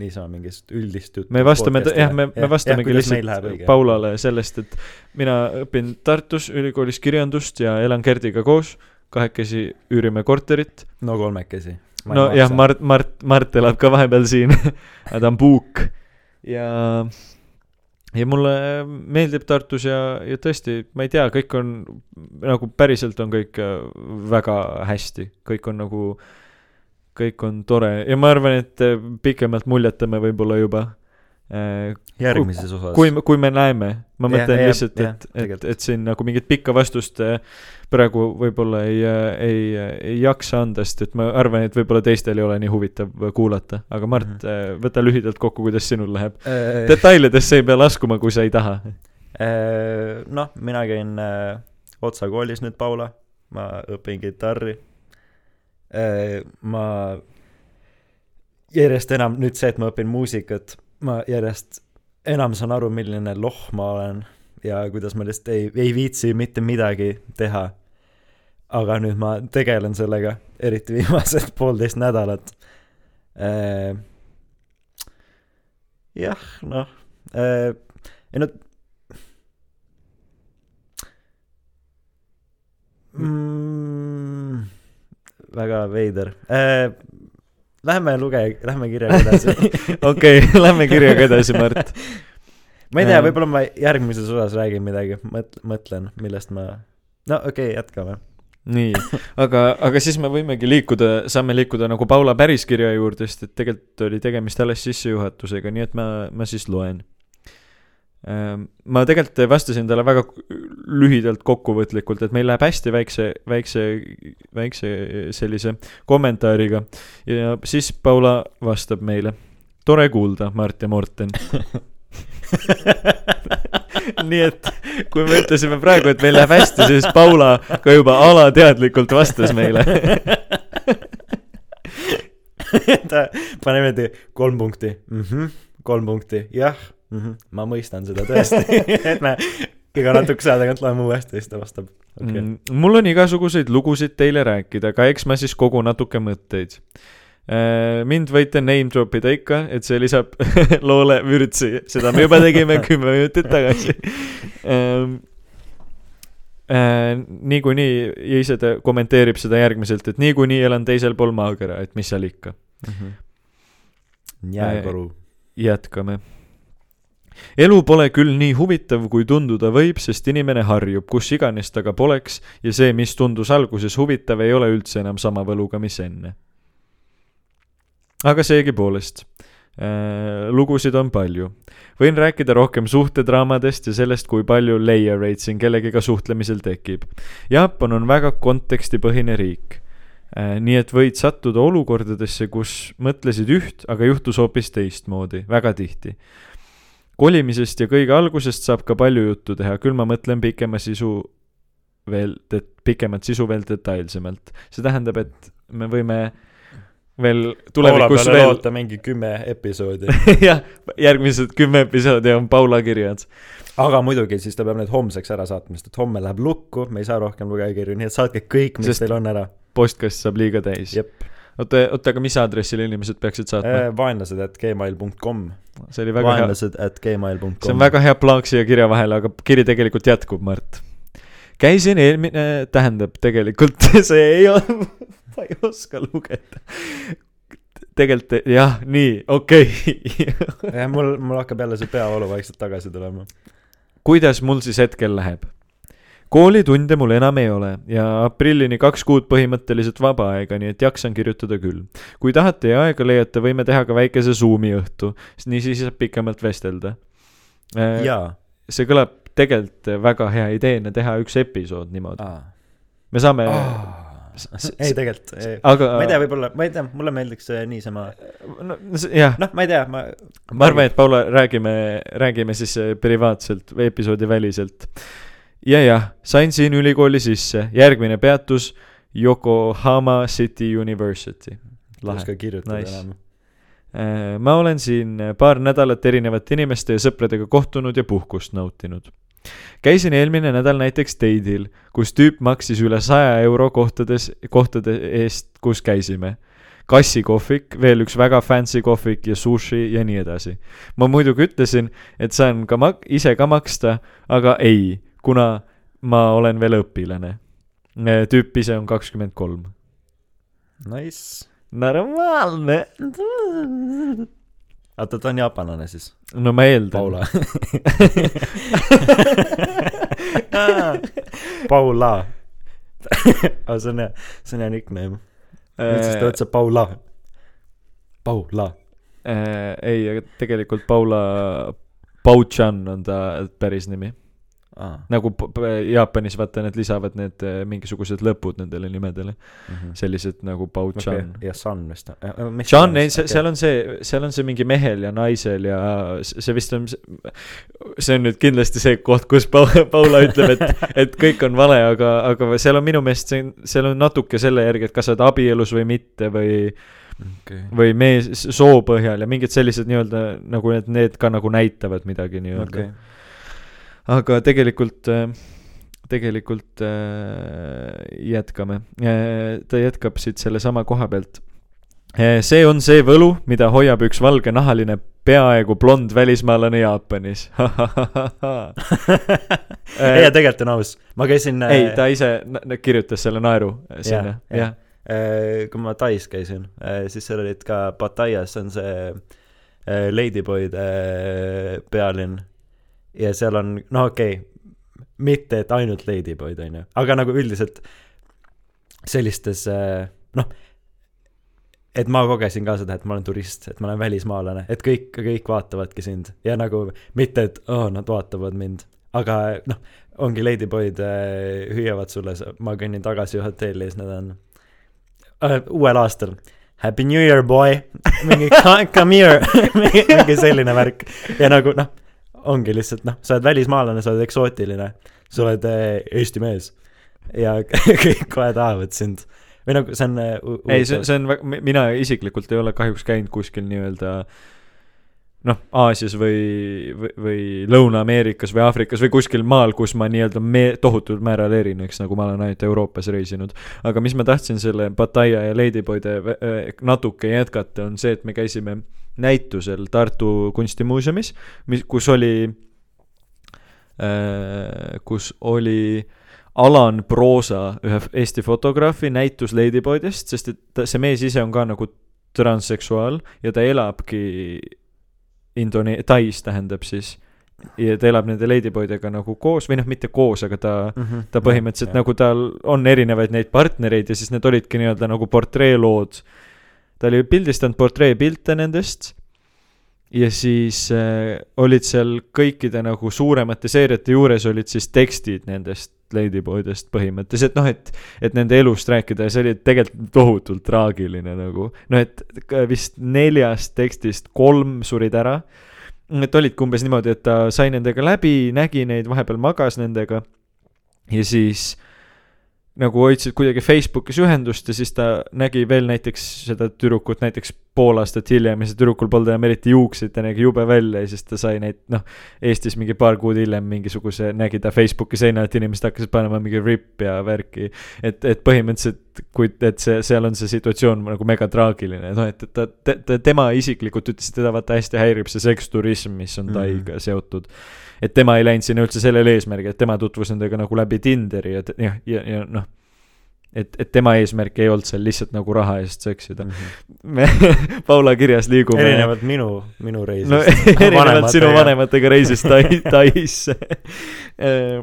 niisama mingist üldist juttu. me vastame, jah, me, me vastamegi lihtsalt Paulale sellest, et mina õpin Tartus ülikoolis kirjandust ja elan Gerdiga koos, kahekesi üürime korterit. no kolmekesi. nojah, Mart, Mart, Mart elab ka vahepeal siin, ta on puuk ja ja mulle meeldib Tartus ja, ja tõesti, ma ei tea, kõik on nagu päriselt on kõik äh, väga hästi, kõik on nagu, kõik on tore ja ma arvan, et äh, pikemalt muljetame võib-olla juba. Järgmises osas. kui, kui me näeme, ma mõtlen jah, lihtsalt, et, et, et siin nagu mingit pikka vastust äh, praegu võib-olla ei, ei, ei jaksa anda, sest et ma arvan, et võib-olla teistel ei ole nii huvitav kuulata, aga Mart mm. -hmm. võta lühidalt kokku, kuidas sinul läheb. äh, detailidesse ei pea laskuma, kui sa ei taha. äh, noh, mina käin äh, Otsa koolis nüüd, Paula, ma õpin kitarri äh,. ma järjest enam, nüüd see, et ma õpin muusikat, ma järjest enam saan aru, milline loh ma olen ja kuidas ma lihtsalt ei, ei viitsi mitte midagi teha. aga nüüd ma tegelen sellega, eriti viimased poolteist nädalat äh,. jah, noh äh,, ei no mm,. väga veider äh,. Lähme luge, lähme kirjaga edasi okei, lähme kirjaga edasi, Mart. ma ei tea, Äh. võib-olla ma järgmises osas räägin midagi, mõt-, mõtlen, millest ma, no okei okay,, jätkame. nii, aga, aga siis me võimegi liikuda, saame liikuda nagu Paula päris kirja juurde, sest et tegelikult oli tegemist alles sissejuhatusega, nii et ma, ma siis loen. Ma tegelikult vastasin talle väga lühidalt kokkuvõtlikult, et meil läheb hästi väikse, väikse, väikse sellise kommentaariga ja siis Paula vastab meile. tore kuulda, Mart ja Morten. nii et kui me ütlesime praegu, et meil läheb hästi, siis Paula ka juba alateadlikult vastas meile. ta niimoodi kolm punkti mm, -hmm, kolm punkti, jah mm, -hmm, ma mõistan seda tõesti, et me iga natukese aja tagant loeme uuesti ja siis ta vastab, okay.. Mm, mul on igasuguseid lugusid teile rääkida, aga eks ma siis kogun natuke mõtteid. mind võite name drop ida ikka, et see lisab loole vürtsi, seda me juba tegime kümme minutit tagasi. niikuinii, ja ise ta kommenteerib seda järgmiselt, et niikuinii elan teisel pool maakera, et mis seal ikka. jääkoru. jätkame. Elu pole küll nii huvitav, kui tunduda võib, sest inimene harjub, kus iganes ta ka poleks ja see, mis tundus alguses huvitav, ei ole üldse enam sama võluga, mis enne. aga seegipoolest äh,, lugusid on palju. võin rääkida rohkem suhtedraamadest ja sellest, kui palju layer raid siin kellegiga suhtlemisel tekib. Jaapan on väga kontekstipõhine riik Äh, nii et võid sattuda olukordadesse, kus mõtlesid üht, aga juhtus hoopis teistmoodi, väga tihti. Kolimisest ja kõige algusest saab ka palju juttu teha, küll ma mõtlen pikema sisu veel, pikemat sisu veel detailsemalt. see tähendab, et me võime veel tulevikus veel, loota mingi kümme episoodi. jah, järgmised kümme episoodi on Paula kirjad. aga muidugi, siis ta peab need homseks ära saatma, sest et homme läheb lukku, me ei saa rohkem lugejakirju, nii et saatke kõik, mis sest... teil on ära. postkast saab liiga täis. jep, oota, oota, aga mis aadressil inimesed peaksid saatma? vaenlased at gmail.com, see oli väga hea, vaenlased at gmail.com. see on väga hea plaak siia kirja vahele, aga kiri tegelikult jätkub, Mart. käisin eelmine, tähendab tegelikult see ei ole, ma ei oska lugeda. tegelikult jah, nii, okei okay. jah, mul, mul hakkab jälle see peavalu vaikselt tagasi tulema. kuidas mul siis hetkel läheb? Koolitunde mul enam ei ole ja aprillini kaks kuud põhimõtteliselt vaba aega, nii et jaksan kirjutada küll. kui tahate ja aega leiate, võime teha ka väikese Zoomi õhtu, niisiis saab pikemalt vestelda. jaa. see kõlab tegelikult väga hea ideena teha üks episood niimoodi. me saame, ei, tegelikult, aga ma ei tea, võib-olla, ma ei tea, mulle meeldiks see niisama, noh, ma ei tea, ma ma arvan, et Paula, räägime, räägime siis äh, privaatselt või episoodi väliselt. Ja jah, sain siin ülikooli sisse, järgmine peatus Yokohama City University. kirjutada Nice. Äh, ma olen siin paar nädalat erinevate inimeste ja sõpradega kohtunud ja puhkust nautinud. käisin eelmine nädal näiteks date'il, kus tüüp maksis üle saja euro kohtades, kohtade eest, kus käisime. kassikohvik, veel üks väga fancy kohvik ja sushi ja nii edasi. ma muidugi ütlesin, et saan ka mak-, ise ka maksta, aga ei, kuna ma olen veel õpilane. tüüp ise on kakskümmend kolm. Nice. normaalne. oota, ta on jaapanlane siis? no ma eeldan. Paula. Paula. aga see on hea, see on hea nickname. nüüd siis ta ütleb Paula. Paula. äh, ei, aga tegelikult Paula Pauchan on ta päris nimi. aa, nagu Jaapanis vaata, need lisavad need äh, mingisugused lõpud nendele nimedele, sellised nagu Pauchan okei, ja Sun vist. John, ei, seal on see, seal on see mingi mehel ja naisel ja see vist on, see on nüüd kindlasti see koht, kus Paula, Paula ütleb, et, et kõik on vale, aga, aga seal on minu meelest see, seal on natuke selle järgi, et kas sa oled abielus või mitte või, okei. või mees soo põhjal ja mingid sellised nii-öelda nagu need, need ka nagu näitavad midagi nii-öelda okay.. Aga tegelikult, tegelikult äh, jätkame. ta jätkab siit sellesama koha pealt. see on see võlu, mida hoiab üks valgenahaline peaaegu blond välismaalane Jaapanis. ei, tegelikult on aus. ma käisin. ei, ta ise kirjutas selle naeru sinna, jah. Äh, kui ma Tais käisin, siis seal olid ka Pattayas on see äh, Ladyboyde äh, pealinn ja seal on, no okei okay,, mitte et ainult Ladyboyd, on ju, aga nagu üldiselt sellistes äh, noh, et ma kogesin ka seda, et ma olen turist, et ma olen välismaalane, et kõik, kõik vaatavadki sind. Ja nagu mitte, et aa oh,, nad vaatavad mind, aga noh, ongi ladyboy'd äh, hüüavad sulle, ma kõnnin tagasi hotelli ja siis nad on äh, uuel aastal. Happy New Year, boy, mingi come here. Mingi selline värk. Ja nagu noh, ongi lihtsalt noh, sa oled välismaalane, sa oled eksootiline, sa oled äh, Eesti mees. Ja kõik kohe tahavad sind. Või nagu see on äh, hu- ei, see, see on mina isiklikult ei ole kahjuks käinud kuskil nii-öelda noh, Aasias või, või, või Lõuna-Ameerikas või Aafrikas või kuskil maal, kus ma nii-öelda me-, tohutul määral erineks, nagu ma olen ainult Euroopas reisinud. aga mis ma tahtsin selle Pattaya ja Ladyboyde äh, natuke jätkata, on see, et me käisime näitusel Tartu kunstimuuseumis, mis, kus oli äh,, kus oli Alan Proosa, ühe Eesti fotograafi näitus Ladyboydest, sest et ta, see mees ise on ka nagu transseksuaal ja ta elabki Indone-, Tais tähendab siis. ja ta elab nende Ladyboydega nagu koos või noh, mitte koos, aga ta Mhm. ta põhimõtteliselt Jah. nagu tal on erinevaid neid partnereid ja siis need olidki nii-öelda nagu portreelood. Ta oli pildistanud portreepilte nendest ja siis äh, olid seal kõikide nagu suuremate seeriate juures olid siis tekstid nendest Ladyboydest põhimõtteliselt noh, et et nende elust rääkida ja see oli tegelikult tohutult traagiline nagu. Noh, et vist neljast tekstist kolm surid ära. Et olidki umbes niimoodi, et ta sai nendega läbi, nägi neid, vahepeal magas nendega. Ja siis nagu hoidsid kuidagi Facebookis ühendust ja siis ta nägi veel näiteks seda tüdrukut näiteks pool aastat hiljem ja see tüdrukul polnud enam eriti juukseid, ta nägi jube välja ja siis ta sai neid noh, Eestis mingi paar kuud hiljem mingisuguse, nägi ta Facebooki seinal, et inimesed hakkasid panema mingi rip ja värki. et, et põhimõtteliselt, kui, et see, seal on see situatsioon nagu mega traagiline, noh et, et ta, ta, ta, tema isiklikult ütles, et teda vaata hästi häirib see seksturism, mis on. Taiga seotud et tema ei läinud sinna üldse sellel eesmärgil, et tema tutvus nendega nagu läbi Tinderi ja, ja, ja, ja noh, et, et tema eesmärk ei olnud seal lihtsalt nagu raha eest seksida. me Paula kirjas liigume erinevalt minu, minu reisist no erinevalt sinu. vanematega reisist Tai-, Taisse.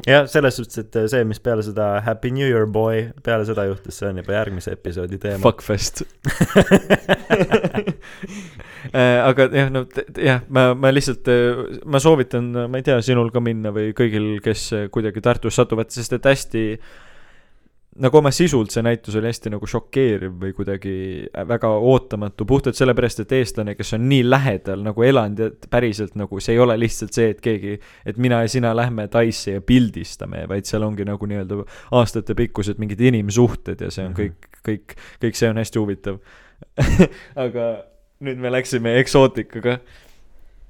jah, selles suhtes, et see, mis peale seda Happy New Year boy, peale seda juhtus, see on juba järgmise episoodi teema. Fuckfest. aga jah, no jah, ma, ma lihtsalt, ma soovitan, ma ei tea, sinul ka minna või kõigil, kes kuidagi Tartus satuvad, sest et hästi nagu oma sisult see näitus oli hästi nagu šokeeriv või kuidagi väga ootamatu, puhtalt sellepärast, et eestlane, kes on nii lähedal nagu elanud ja päriselt nagu see ei ole lihtsalt see, et keegi, et mina ja sina lähme Taisse ja pildistame, vaid seal ongi nagu nii-öelda aastatepikkused mingid inimsuhted ja see on Mhm. kõik, kõik, kõik see on hästi huvitav. aga nüüd me läksime eksootikaga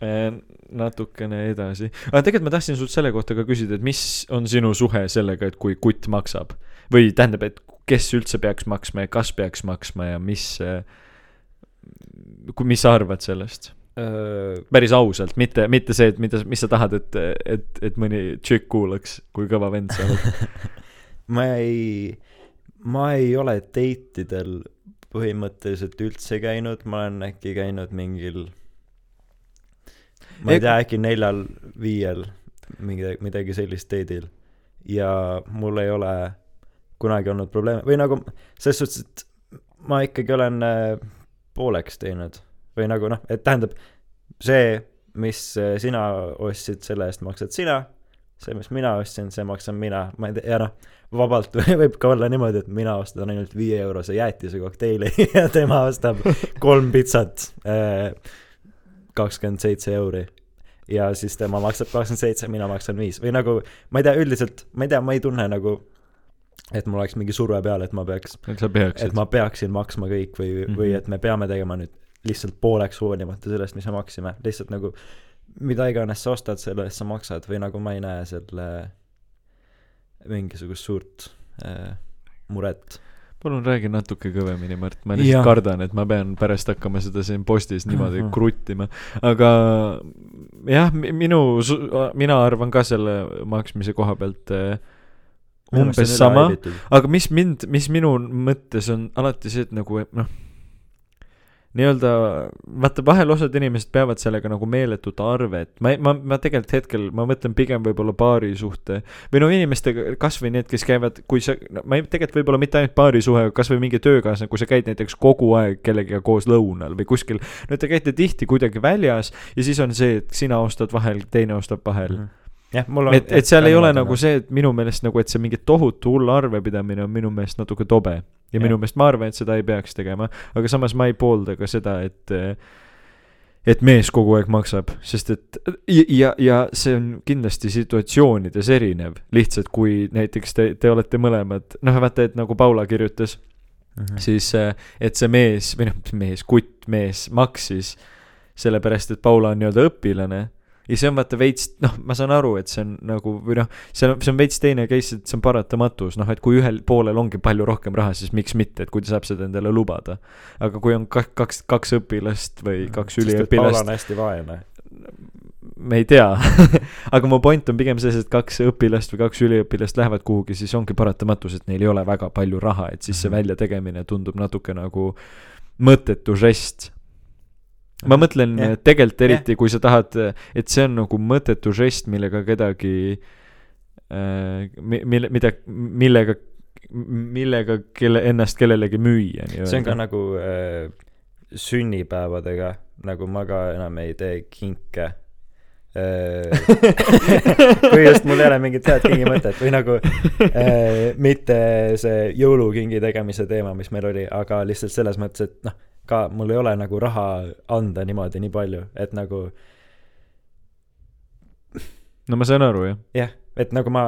natukene edasi. aga tegelikult ma tahtsin sult selle kohta ka küsida, et mis on sinu suhe sellega, et kui kutt maksab? või tähendab, et kes üldse peaks maksma ja kas peaks maksma ja mis, kui, mis sa arvad sellest? päris ausalt, mitte, mitte see, et mida, mis sa tahad, et, et, et mõni tšikk kuulaks, kui kõva vend sa oled. ma ei, ma ei ole date idel põhimõtteliselt üldse käinud, ma olen äkki käinud mingil ma ei tea, äkki neljal-viiel mingi, midagi sellist date'il ja mul ei ole kunagi olnud probleeme. Või nagu selles suhtes, et ma ikkagi olen äh, pooleks teinud. Või nagu noh, et tähendab see, mis äh, sina ostsid, selle eest maksad sina, see, mis mina ostsin, see maksan mina, ma ei tea, ja noh, vabalt võib ka olla niimoodi, et mina ostan ainult viie eurose jäätise kokteili ja tema ostab kolm pitsat, kakskümmend seitse euri. ja siis tema maksab kakskümmend seitse, mina maksan viis või nagu ma ei tea, üldiselt ma ei tea, ma ei tunne nagu et mul oleks mingi surve peal, et ma peaks, et ma peaksin maksma kõik või mm, -hmm. või et me peame tegema nüüd lihtsalt pooleks hoolimata sellest, mis me maksime, lihtsalt nagu mida iganes sa ostad, selle eest sa maksad või nagu ma ei näe selle mingisugust suurt äh, muret. Palun räägi natuke kõvemini, Mart, ma lihtsalt Jah. kardan, et ma pean pärast hakkama seda siin postis niimoodi Mhm. kruttima. aga jah, minu, mina arvan ka selle maksmise koha pealt eh, umbes sama, aga mis mind, mis minu mõttes on alati see, et nagu noh, nii-öelda vaata vahel osad inimesed peavad sellega nagu meeletut arvet ma ma ma tegelikult hetkel ma mõtlen pigem võib-olla paari suhte. või no inimestega kasvõi need kes käivad kui sa no ma ei tegelikult võib-olla mitte ainult paari suhe kasvõi mingi töökaaslane kui sa käid näiteks kogu aeg kellegagi koos lõunal või kuskil no te käite tihti kuidagi väljas ja siis on see et sina ostad vahel teine ostab vahel. Mm -hmm jah, mul on et, et seal ei ole nagu see, et minu meelest nagu, et see mingi tohutu hull arvepidamine on minu meelest natuke tobe. ja Jah. minu meelest ma arvan, et seda ei peaks tegema, aga samas ma ei poolda ka seda, et et mees kogu aeg maksab, sest et ja, ja, ja see on kindlasti situatsioonides erinev, lihtsalt kui näiteks te, te olete mõlemad, noh, vaata, et nagu Paula kirjutas, Mhm. siis äh, et see mees või noh, mees, kutt mees maksis sellepärast, et Paula on nii-öelda õpilane ja see on vaata veits, noh, ma saan aru, et see on nagu või noh, see on, see on veits teine case, et see on paratamatus, noh, et kui ühel poolel ongi palju rohkem raha, siis miks mitte, et kui ta saab seda endale lubada. aga kui on kaks, kaks, kaks õpilast või kaks Paula üliõpilast on, hästi vaene. me ei tea aga mu point on pigem selles, et kaks õpilast või kaks üliõpilast lähevad kuhugi, siis ongi paratamatus, et neil ei ole väga palju raha, et siis see Mhm. väljategemine tundub natuke nagu mõttetu žest. Ma mõtlen yeah. tegelikult eriti, kui sa tahad, et see on nagu mõttetu žest, millega kedagi äh,, mille, mida, millega, millega kelle, ennast kellelegi müüa see on ka nagu äh, sünnipäevadega, nagu ma ka enam ei tee kinke äh. kui just mul ei ole mingit head kingimõtet või nagu äh, mitte see jõulukingi tegemise teema, mis meil oli, aga lihtsalt selles mõttes, et noh, ka mul ei ole nagu raha anda niimoodi nii palju, et nagu no ma saan aru, jah. jah, et nagu ma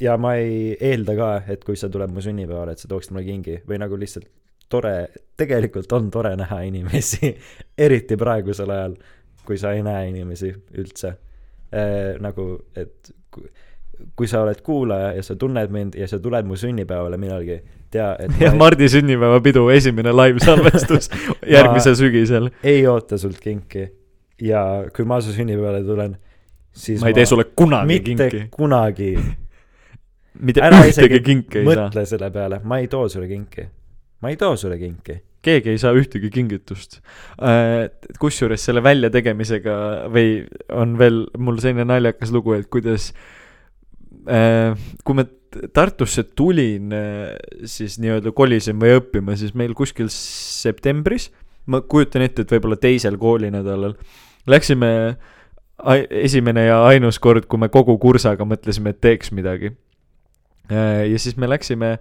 ja ma ei eelda ka, et kui sa tuled mu sünnipäevale, et sa tooksid mulle kingi või nagu lihtsalt tore, tegelikult on tore näha inimesi, eriti praegusel ajal, kui sa ei näe inimesi üldse äh,. nagu, et kui, sa oled kuulaja ja sa tunned mind ja sa tuled mu sünnipäevale millalgi, tea, et ja ma Mardi sünnipäevapidu, esimene live-salvestus järgmisel sügisel. ei oota sult kinki ja kui ma su sünnipäevale tulen, siis ma ei tee sulle kunagi mitte kinki. kunagi mitte ära ühtegi kinki ei saa. mõtle selle peale, ma ei too sulle kinki. ma ei too sulle kinki. keegi ei saa ühtegi kingitust. kusjuures selle väljategemisega või on veel mul selline naljakas lugu, et kuidas äh, kui ma Tartusse tulin, siis nii-öelda kolisin või õppima, siis meil kuskil septembris, ma kujutan ette, et võib-olla teisel koolinädalal, läksime esimene ja ainus kord, kui me kogu kursaga mõtlesime, et teeks midagi. ja siis me läksime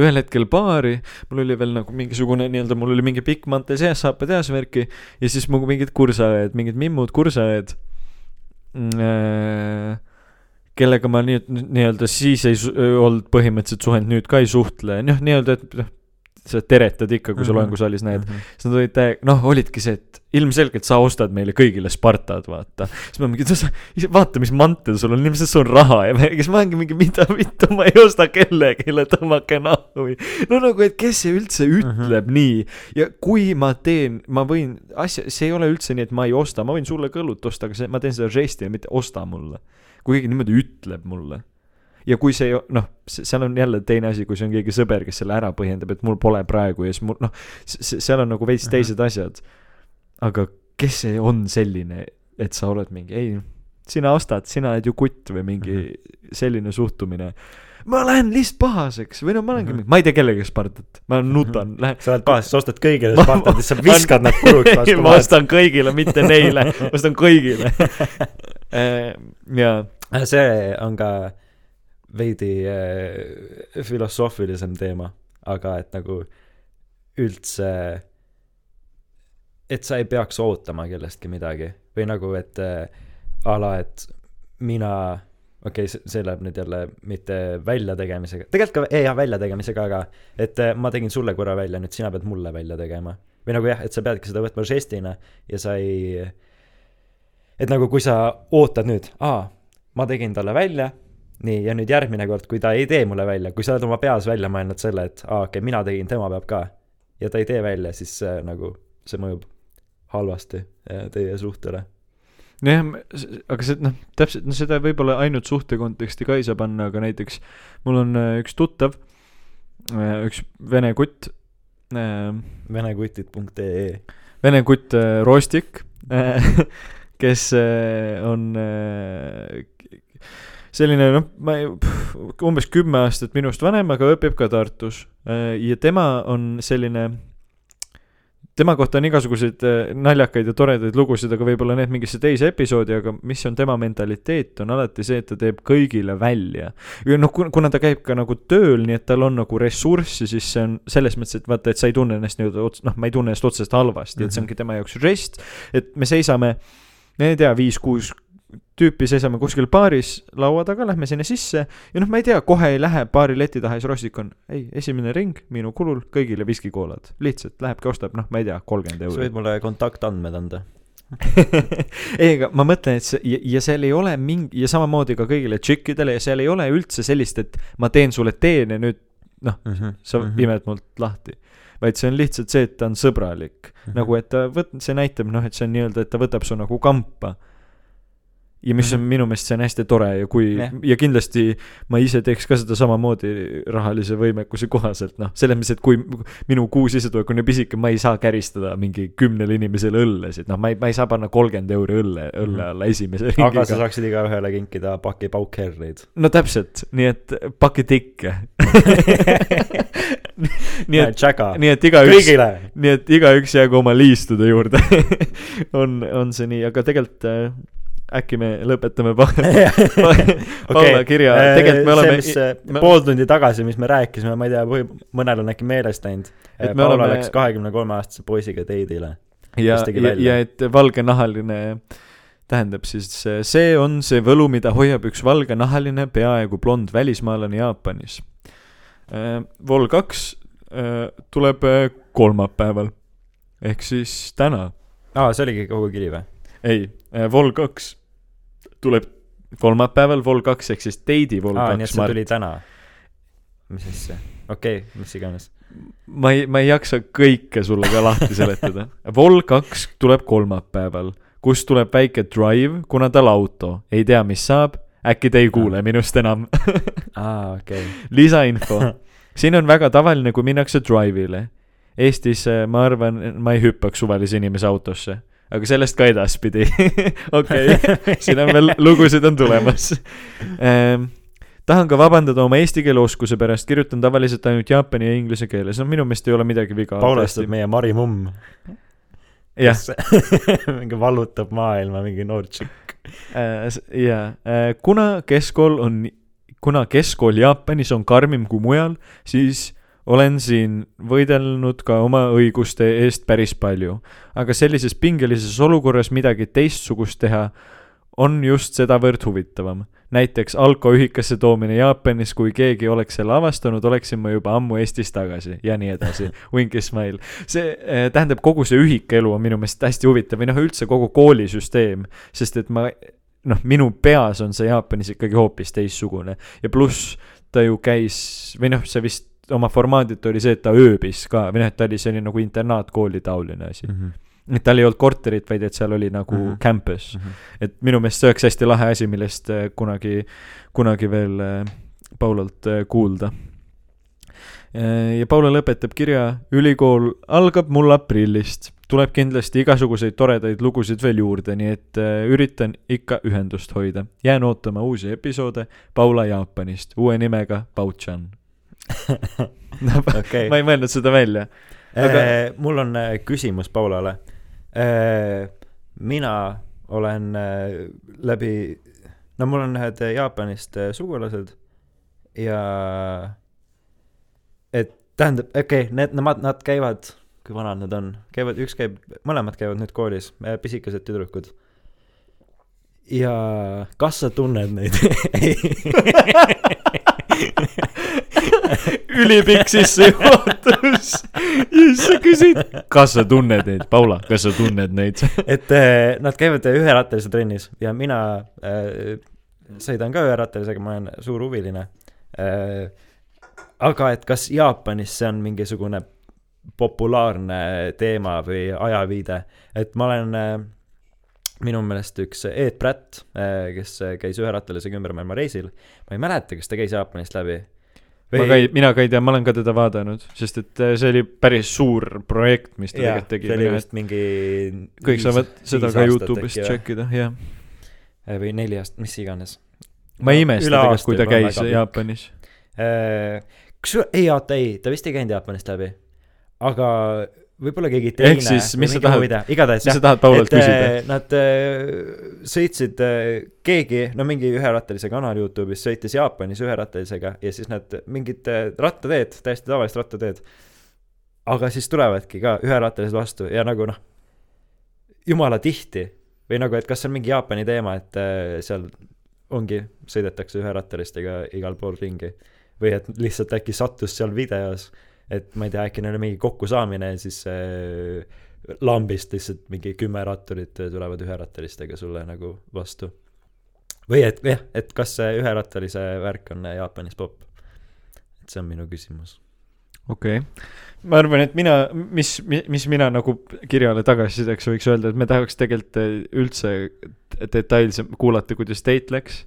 ühel hetkel baari, mul oli veel nagu mingisugune nii-öelda, mul oli mingi pikk mantel sees, saapad eas värki ja siis mu mingid kursaõed, mingid mimmud kursaõed, kellega ma nii, nii-öelda siis ei olnud põhimõtteliselt suhelnud, nüüd ka ei suhtle, noh, nii-öelda, et noh, sa teretad ikka, kui sa Mhm. loengusaalis näed. siis nad olid täiega, noh, olidki see, et ilmselgelt sa ostad meile kõigile Spartad, vaata. siis ma mingi, vaata, mis mantel sul on, ilmselt sul on raha ja ma- siis ma olengi mingi, mida vittu, ma ei osta kellelegi, tõmmake nahku või. no nagu, et kes see üldse ütleb mm -hmm. nii ja kui ma teen, ma võin asja, see ei ole üldse nii, et ma ei osta, ma võin sulle ka õlut osta, aga see, ma teen seda žesti, mitte osta mulle. Kui keegi niimoodi ütleb mulle ja kui see, noh, seal on jälle teine asi, kui see on keegi sõber, kes selle ära põhjendab, et mul pole praegu ja siis mul, noh, seal on nagu veits Mhm. teised asjad. aga kes see on selline, et sa oled mingi, ei, sina ostad, sina oled ju kutt või mingi Mhm. selline suhtumine. ma lähen lihtsalt pahaseks või no ma olengi Mhm. mingi, ma ei tee kellegi Spartat, ma nutan, lähen. sa oled pahas, sa ostad kõigile ja sa viskad nad puruks vastu ma ostan kõigile, mitte neile, ostan kõigile. jaa, see on ka veidi äh, filosoofilisem teema, aga et nagu üldse, et sa ei peaks ootama kellestki midagi või nagu, et äh, a la, et mina, okei okay,, see läheb nüüd jälle mitte väljategemisega, tegelikult ka, jah, väljategemisega, aga et äh, ma tegin sulle korra välja, nüüd sina pead mulle välja tegema. või nagu jah, et sa peadki seda võtma žestina ja sa ei, et nagu kui sa ootad nüüd, aa, ma tegin talle välja, nii, ja nüüd järgmine kord, kui ta ei tee mulle välja, kui sa oled oma peas välja mõelnud selle, et aa, okei okay,, mina tegin, tema peab ka, ja ta ei tee välja, siis see nagu, see mõjub halvasti äh, teie suhtele. nojah, aga see, noh, täpselt, no seda võib-olla ainult suhte konteksti ka ei saa panna, aga näiteks mul on äh, üks tuttav, üks vene kutt, äh, venekutid.ee vene kutt äh, Rostik äh, kes äh, on äh, selline noh, ma ei, umbes kümme aastat minust vanem, aga õpib ka Tartus äh, ja tema on selline tema kohta on igasuguseid äh, naljakaid ja toredaid lugusid, aga võib-olla need mingisse teise episoodi, aga mis on tema mentaliteet, on alati see, et ta teeb kõigile välja. ja noh, kuna ta käib ka nagu tööl, nii et tal on nagu ressurssi, siis see on selles mõttes, et vaata, et sa ei tunne ennast nii-öelda ots-, noh, ma ei tunne ennast otseselt halvasti mm, -hmm. et see Mhm. ongi tema jaoks žest, et me seisame, ma ei tea, viis-kuus tüüpi seisame kuskil baaris laua taga, lähme sinna sisse ja noh, ma ei tea, kohe ei lähe baari leti taha ja siis Rossik on, ei, esimene ring minu kulul kõigile viskikoolad, lihtsalt lähebki ostab, noh, ma ei tea, kolmkümmend sa euri võid. mulle kontaktandmed anda. ei, aga ma mõtlen, et see ja, ja seal ei ole mingi ja samamoodi ka kõigile tšikkidele ja seal ei ole üldse sellist, et ma teen sulle teen ja nüüd sa mm -hmm. imed mult lahti. vaid see on lihtsalt see, et ta on sõbralik mm. -hmm. nagu, et ta võt-, see näitab noh, et see on nii-öelda, et ta võtab su nagu kampa. Ja mis on Mhm. minu meelest, see on hästi tore ja kui Jah. ja kindlasti ma ise teeks ka seda samamoodi rahalise võimekuse kohaselt, noh, selles mõttes, et kui minu kuu sissetulek on nii pisike, ma ei saa käristada mingi kümnele inimesele õllesid, noh, ma ei, ma ei saa panna kolmkümmend euri õlle, õlle Mhm. alla esimese aga sa ringiga. saaksid igaühele kinkida paki paukherreid. no täpselt, nii et paki tikke nii et, nii et igaüks, nii et igaüks jäägu oma liistude juurde on, on see nii, aga tegelikult äh, äkki me lõpetame pa- Paula kirja, tegelikult me oleme see, mis me- pool tundi tagasi, mis me rääkisime, ma ei tea, või mõnel on äkki meelest läinud. Et me Paula oleme- läks kahekümne kolme aastase poisiga date'ile. ja ja, ja et valgenahaline tähendab siis, see on see võlu, mida hoiab üks valgenahaline peaaegu blond välismaalane Jaapanis. Vol kaks äh, tuleb äh, kolmapäeval ehk siis täna, aa, see oligi kogu kiri või? ei, Vol kaks tuleb kolmapäeval, Vol kaks ehk siis Teidi Vol aa, nii et kaks see tuli täna. mis asja, okei okay,, mis iganes. ma ei, ma ei jaksa kõike sulle ka lahti seletada. Vol kaks tuleb kolmapäeval, kus tuleb väike drive, kuna tal auto, ei tea, mis saab, äkki te ei kuule minust enam. aa, okei. lisainfo, siin on väga tavaline, kui minnakse drive'ile. Eestis äh, ma arvan, ma ei hüppaks suvalise inimese autosse, aga sellest ka edaspidi. okei, siin on veel lugusid on tulemas ehm,. tahan ka vabandada oma eesti keele oskuse pärast, kirjutan tavaliselt ainult jaapani ja inglise keeles, no minu meelest ei ole midagi viga. Paulast on meie Mari mumm, jah, mingi vallutab maailma, mingi noor tšikk. Äh, jaa, kuna keskkool on, kuna keskkool Jaapanis on karmim kui mujal, siis olen siin võidelnud ka oma õiguste eest päris palju. aga sellises pingelises olukorras midagi teistsugust teha on just sedavõrd huvitavam. näiteks alkoühikasse toomine Jaapanis, kui keegi oleks selle avastanud, oleksin ma juba ammu Eestis tagasi ja nii edasi. Winky smile. see äh, tähendab, kogu see ühikaelu on minu meelest hästi huvitav või noh, üldse kogu koolisüsteem, sest et ma noh, minu peas on see Jaapanis ikkagi hoopis teistsugune ja pluss ta ju käis või noh, see vist oma formaadilt oli see, et ta ööbis ka või noh, et ta oli selline nagu internaatkooli taoline asi. et tal ei olnud korterit, vaid et seal oli nagu mm. -hmm. campus, et minu meelest see oleks hästi lahe asi, millest äh, kunagi, kunagi veel äh, Paulalt äh, kuulda. ja Paula lõpetab kirja, ülikool algab mul aprillist, tuleb kindlasti igasuguseid toredaid lugusid veel juurde, nii et üritan ikka ühendust hoida. jään ootama uusi episoode Paula Jaapanist uue nimega Pauchan. okei ma, ei mõelnud seda välja. aga- mul on äh, küsimus Paulale. mina olen äh, läbi, no mul on ühed Jaapanist äh, sugulased ja et tähendab, okei okay,, need, nemad, nad käivad, kui vanad nad on, käivad, üks käib, mõlemad käivad nüüd koolis, pisikesed tüdrukud. ja kas sa tunned neid ülipikk sissejuhatus. ja siis sa küsid, kas sa tunned neid, Paula, kas sa tunned neid? et äh, nad käivad üherattalise trennis ja mina äh, sõidan ka üherattalisega, ma olen suur huviline äh,. aga et kas Jaapanis see on mingisugune populaarne teema või ajaviide, et ma olen äh, minu meelest üks Ed Pratt äh,, kes käis üherattalisega ümber maailma reisil, ma ei mäleta, kas ta käis Jaapanist läbi ma ka ei, mina ka ei tea, ma olen ka teda vaadanud, sest et äh, see oli päris suur projekt, mis ta tegelikult tegi see oli. vist mingi kõik saavad seda ka Youtube'ist või? tšekkida, jah. või neli aastat, mis iganes. ma ei imesta tegelikult, kui ta käis. Jaapanis. kas, ei oota, ei, ta vist ei käinud Jaapanist läbi. aga võib-olla keegi teine. Ehk siis, mis sa tahad- igatahes jah et küsida? äh, nad äh, sõitsid äh,, keegi, no mingi üherattalise kanal Youtube'is sõitis Jaapanis üherattalisega ja siis nad mingid äh, rattateed, täiesti tavalised rattateed. aga siis tulevadki ka üherattalised vastu ja nagu noh, jumala tihti või nagu, et kas see on mingi Jaapani teema, et äh, seal ongi, sõidetakse üherattalistega igal pool ringi. või et lihtsalt äkki sattus seal videos, et ma ei tea, äkki neil on mingi kokkusaamine ja siis äh, lambist lihtsalt mingi kümme ratturit tulevad üherattalistega sulle nagu vastu. või et jah, et kas see üherattalise värk on Jaapanis popp? et see on minu küsimus. okei okay., ma arvan, et mina, mis, mis mina nagu kirjale tagasisideks võiks öelda, et me tahaks tegelikult äh, üldse detailsem kuulata, kuidas teit läks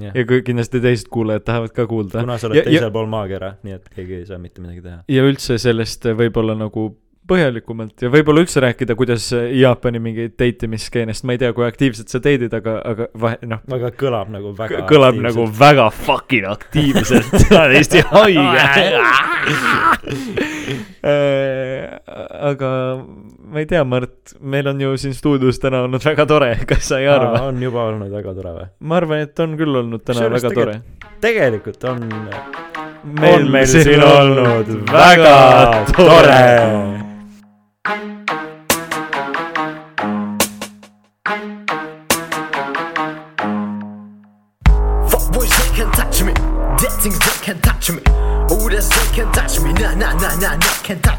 jah, ja kui kindlasti teised kuulajad tahavad ka kuulda. kuna sa oled ja- teisel ja- pool maakera, nii et keegi ei saa mitte midagi teha. ja üldse sellest võib-olla nagu põhjalikumalt ja võib-olla üldse rääkida, kuidas Jaapani mingi deitimiskeenest, ma ei tea, kui aktiivselt sa deidid, aga, aga vahe, noh, aga kõlab nagu väga kõlab nagu väga fucking aktiivselt, Eesti haige. aga ma ei tea, Mart, meil on ju siin stuudios täna olnud väga tore, kas sa ei arva? on juba olnud väga tore või? ma arvan, et on küll olnud täna Kusjuures väga tore. tegelikult on, meil on meil siin olnud väga tore. Fuck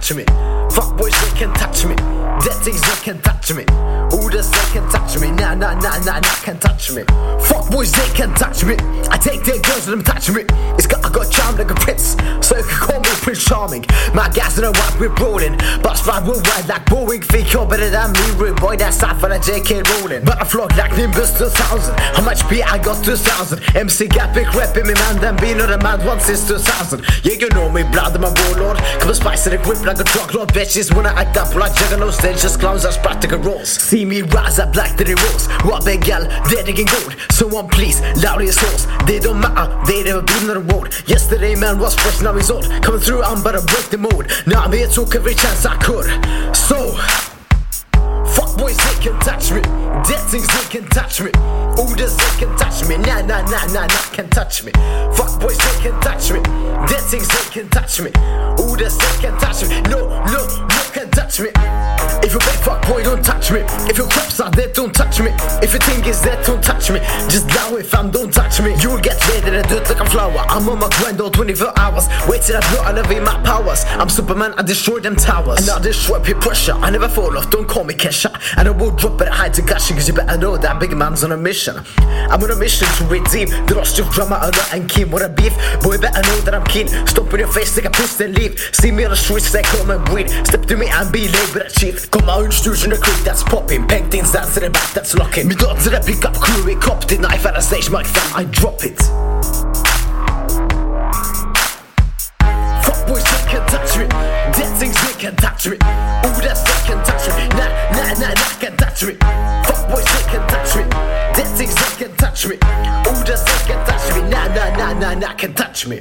touch me. Fuck boys, they can touch me. Dead things, they can touch me. Orders, they can touch me. Nah, nah, nah, nah, nah, can touch me. Fuck boys, they can touch me. I take their girls, let them touch me. It's got, I got charm like a prince. So you can call Charming. My guys don't what we're rolling. Bust ride, we'll ride like Boeing. Think you're better than me, rude boy. That's not for the JK rolling. But I float like Nimbus 2000. How much beer I got 2000? MC got big rap in me, man. Then be no the man once since 2000. Yeah, you know me, blood, my warlord. Come and spice the grip like a drug lord. Bitches wanna act up like juggalos. They're just clowns as practical rolls. See me rise up like the rolls. What big gal, they're digging gold. Someone please, loud souls. They don't matter, they never been on the road. Yesterday, man was fresh, now he's old. Coming through, About to break the mood. Now I'm here, took every chance I could. So. Can touch me. Dead things, they can touch me. Orders, they can touch me. Nah, nah, nah, nah, nah, can touch me. Fuck boys, they can touch me. Dead things, they can touch me. Orders, they can touch me. No, no, no, can touch me. If you big fuck boy, don't touch me. If your crops are dead, don't touch me. If your thing is dead, don't touch me. Just now if I'm, don't touch me. You'll get laid and dirt like a flower. I'm on my grind all 24 hours. Wait till I blow, I elevate my powers. I'm Superman, I destroy them towers. And I destroy peer pressure. I never fall off, don't call me Kesha. And I will drop it high to gushing, cause you better know that big man's on a mission. I'm on a mission to redeem the lost of drama, a lot and keen. What a beef, boy, better know that I'm keen. Stop in your face, take a piss, then leave. See me on the streets, they come and breathe. Step to me and be late with a chief. Come out, introduce in the creek, that's popping. Paintings, that's in the back, that's locking. Me got to the pick up crew, we copped it. Knife at a stage, mic fam, I drop it. Fuck boys, they can touch me. Dead things, they can touch me. Ooh, that's they can touch me. Nah, nah, nah, nah, can touch me. Fuck boys, they can touch me. Dead things, they can touch me. Ooh, that's they can touch me. Nah, nah, nah, nah, nah, can touch me.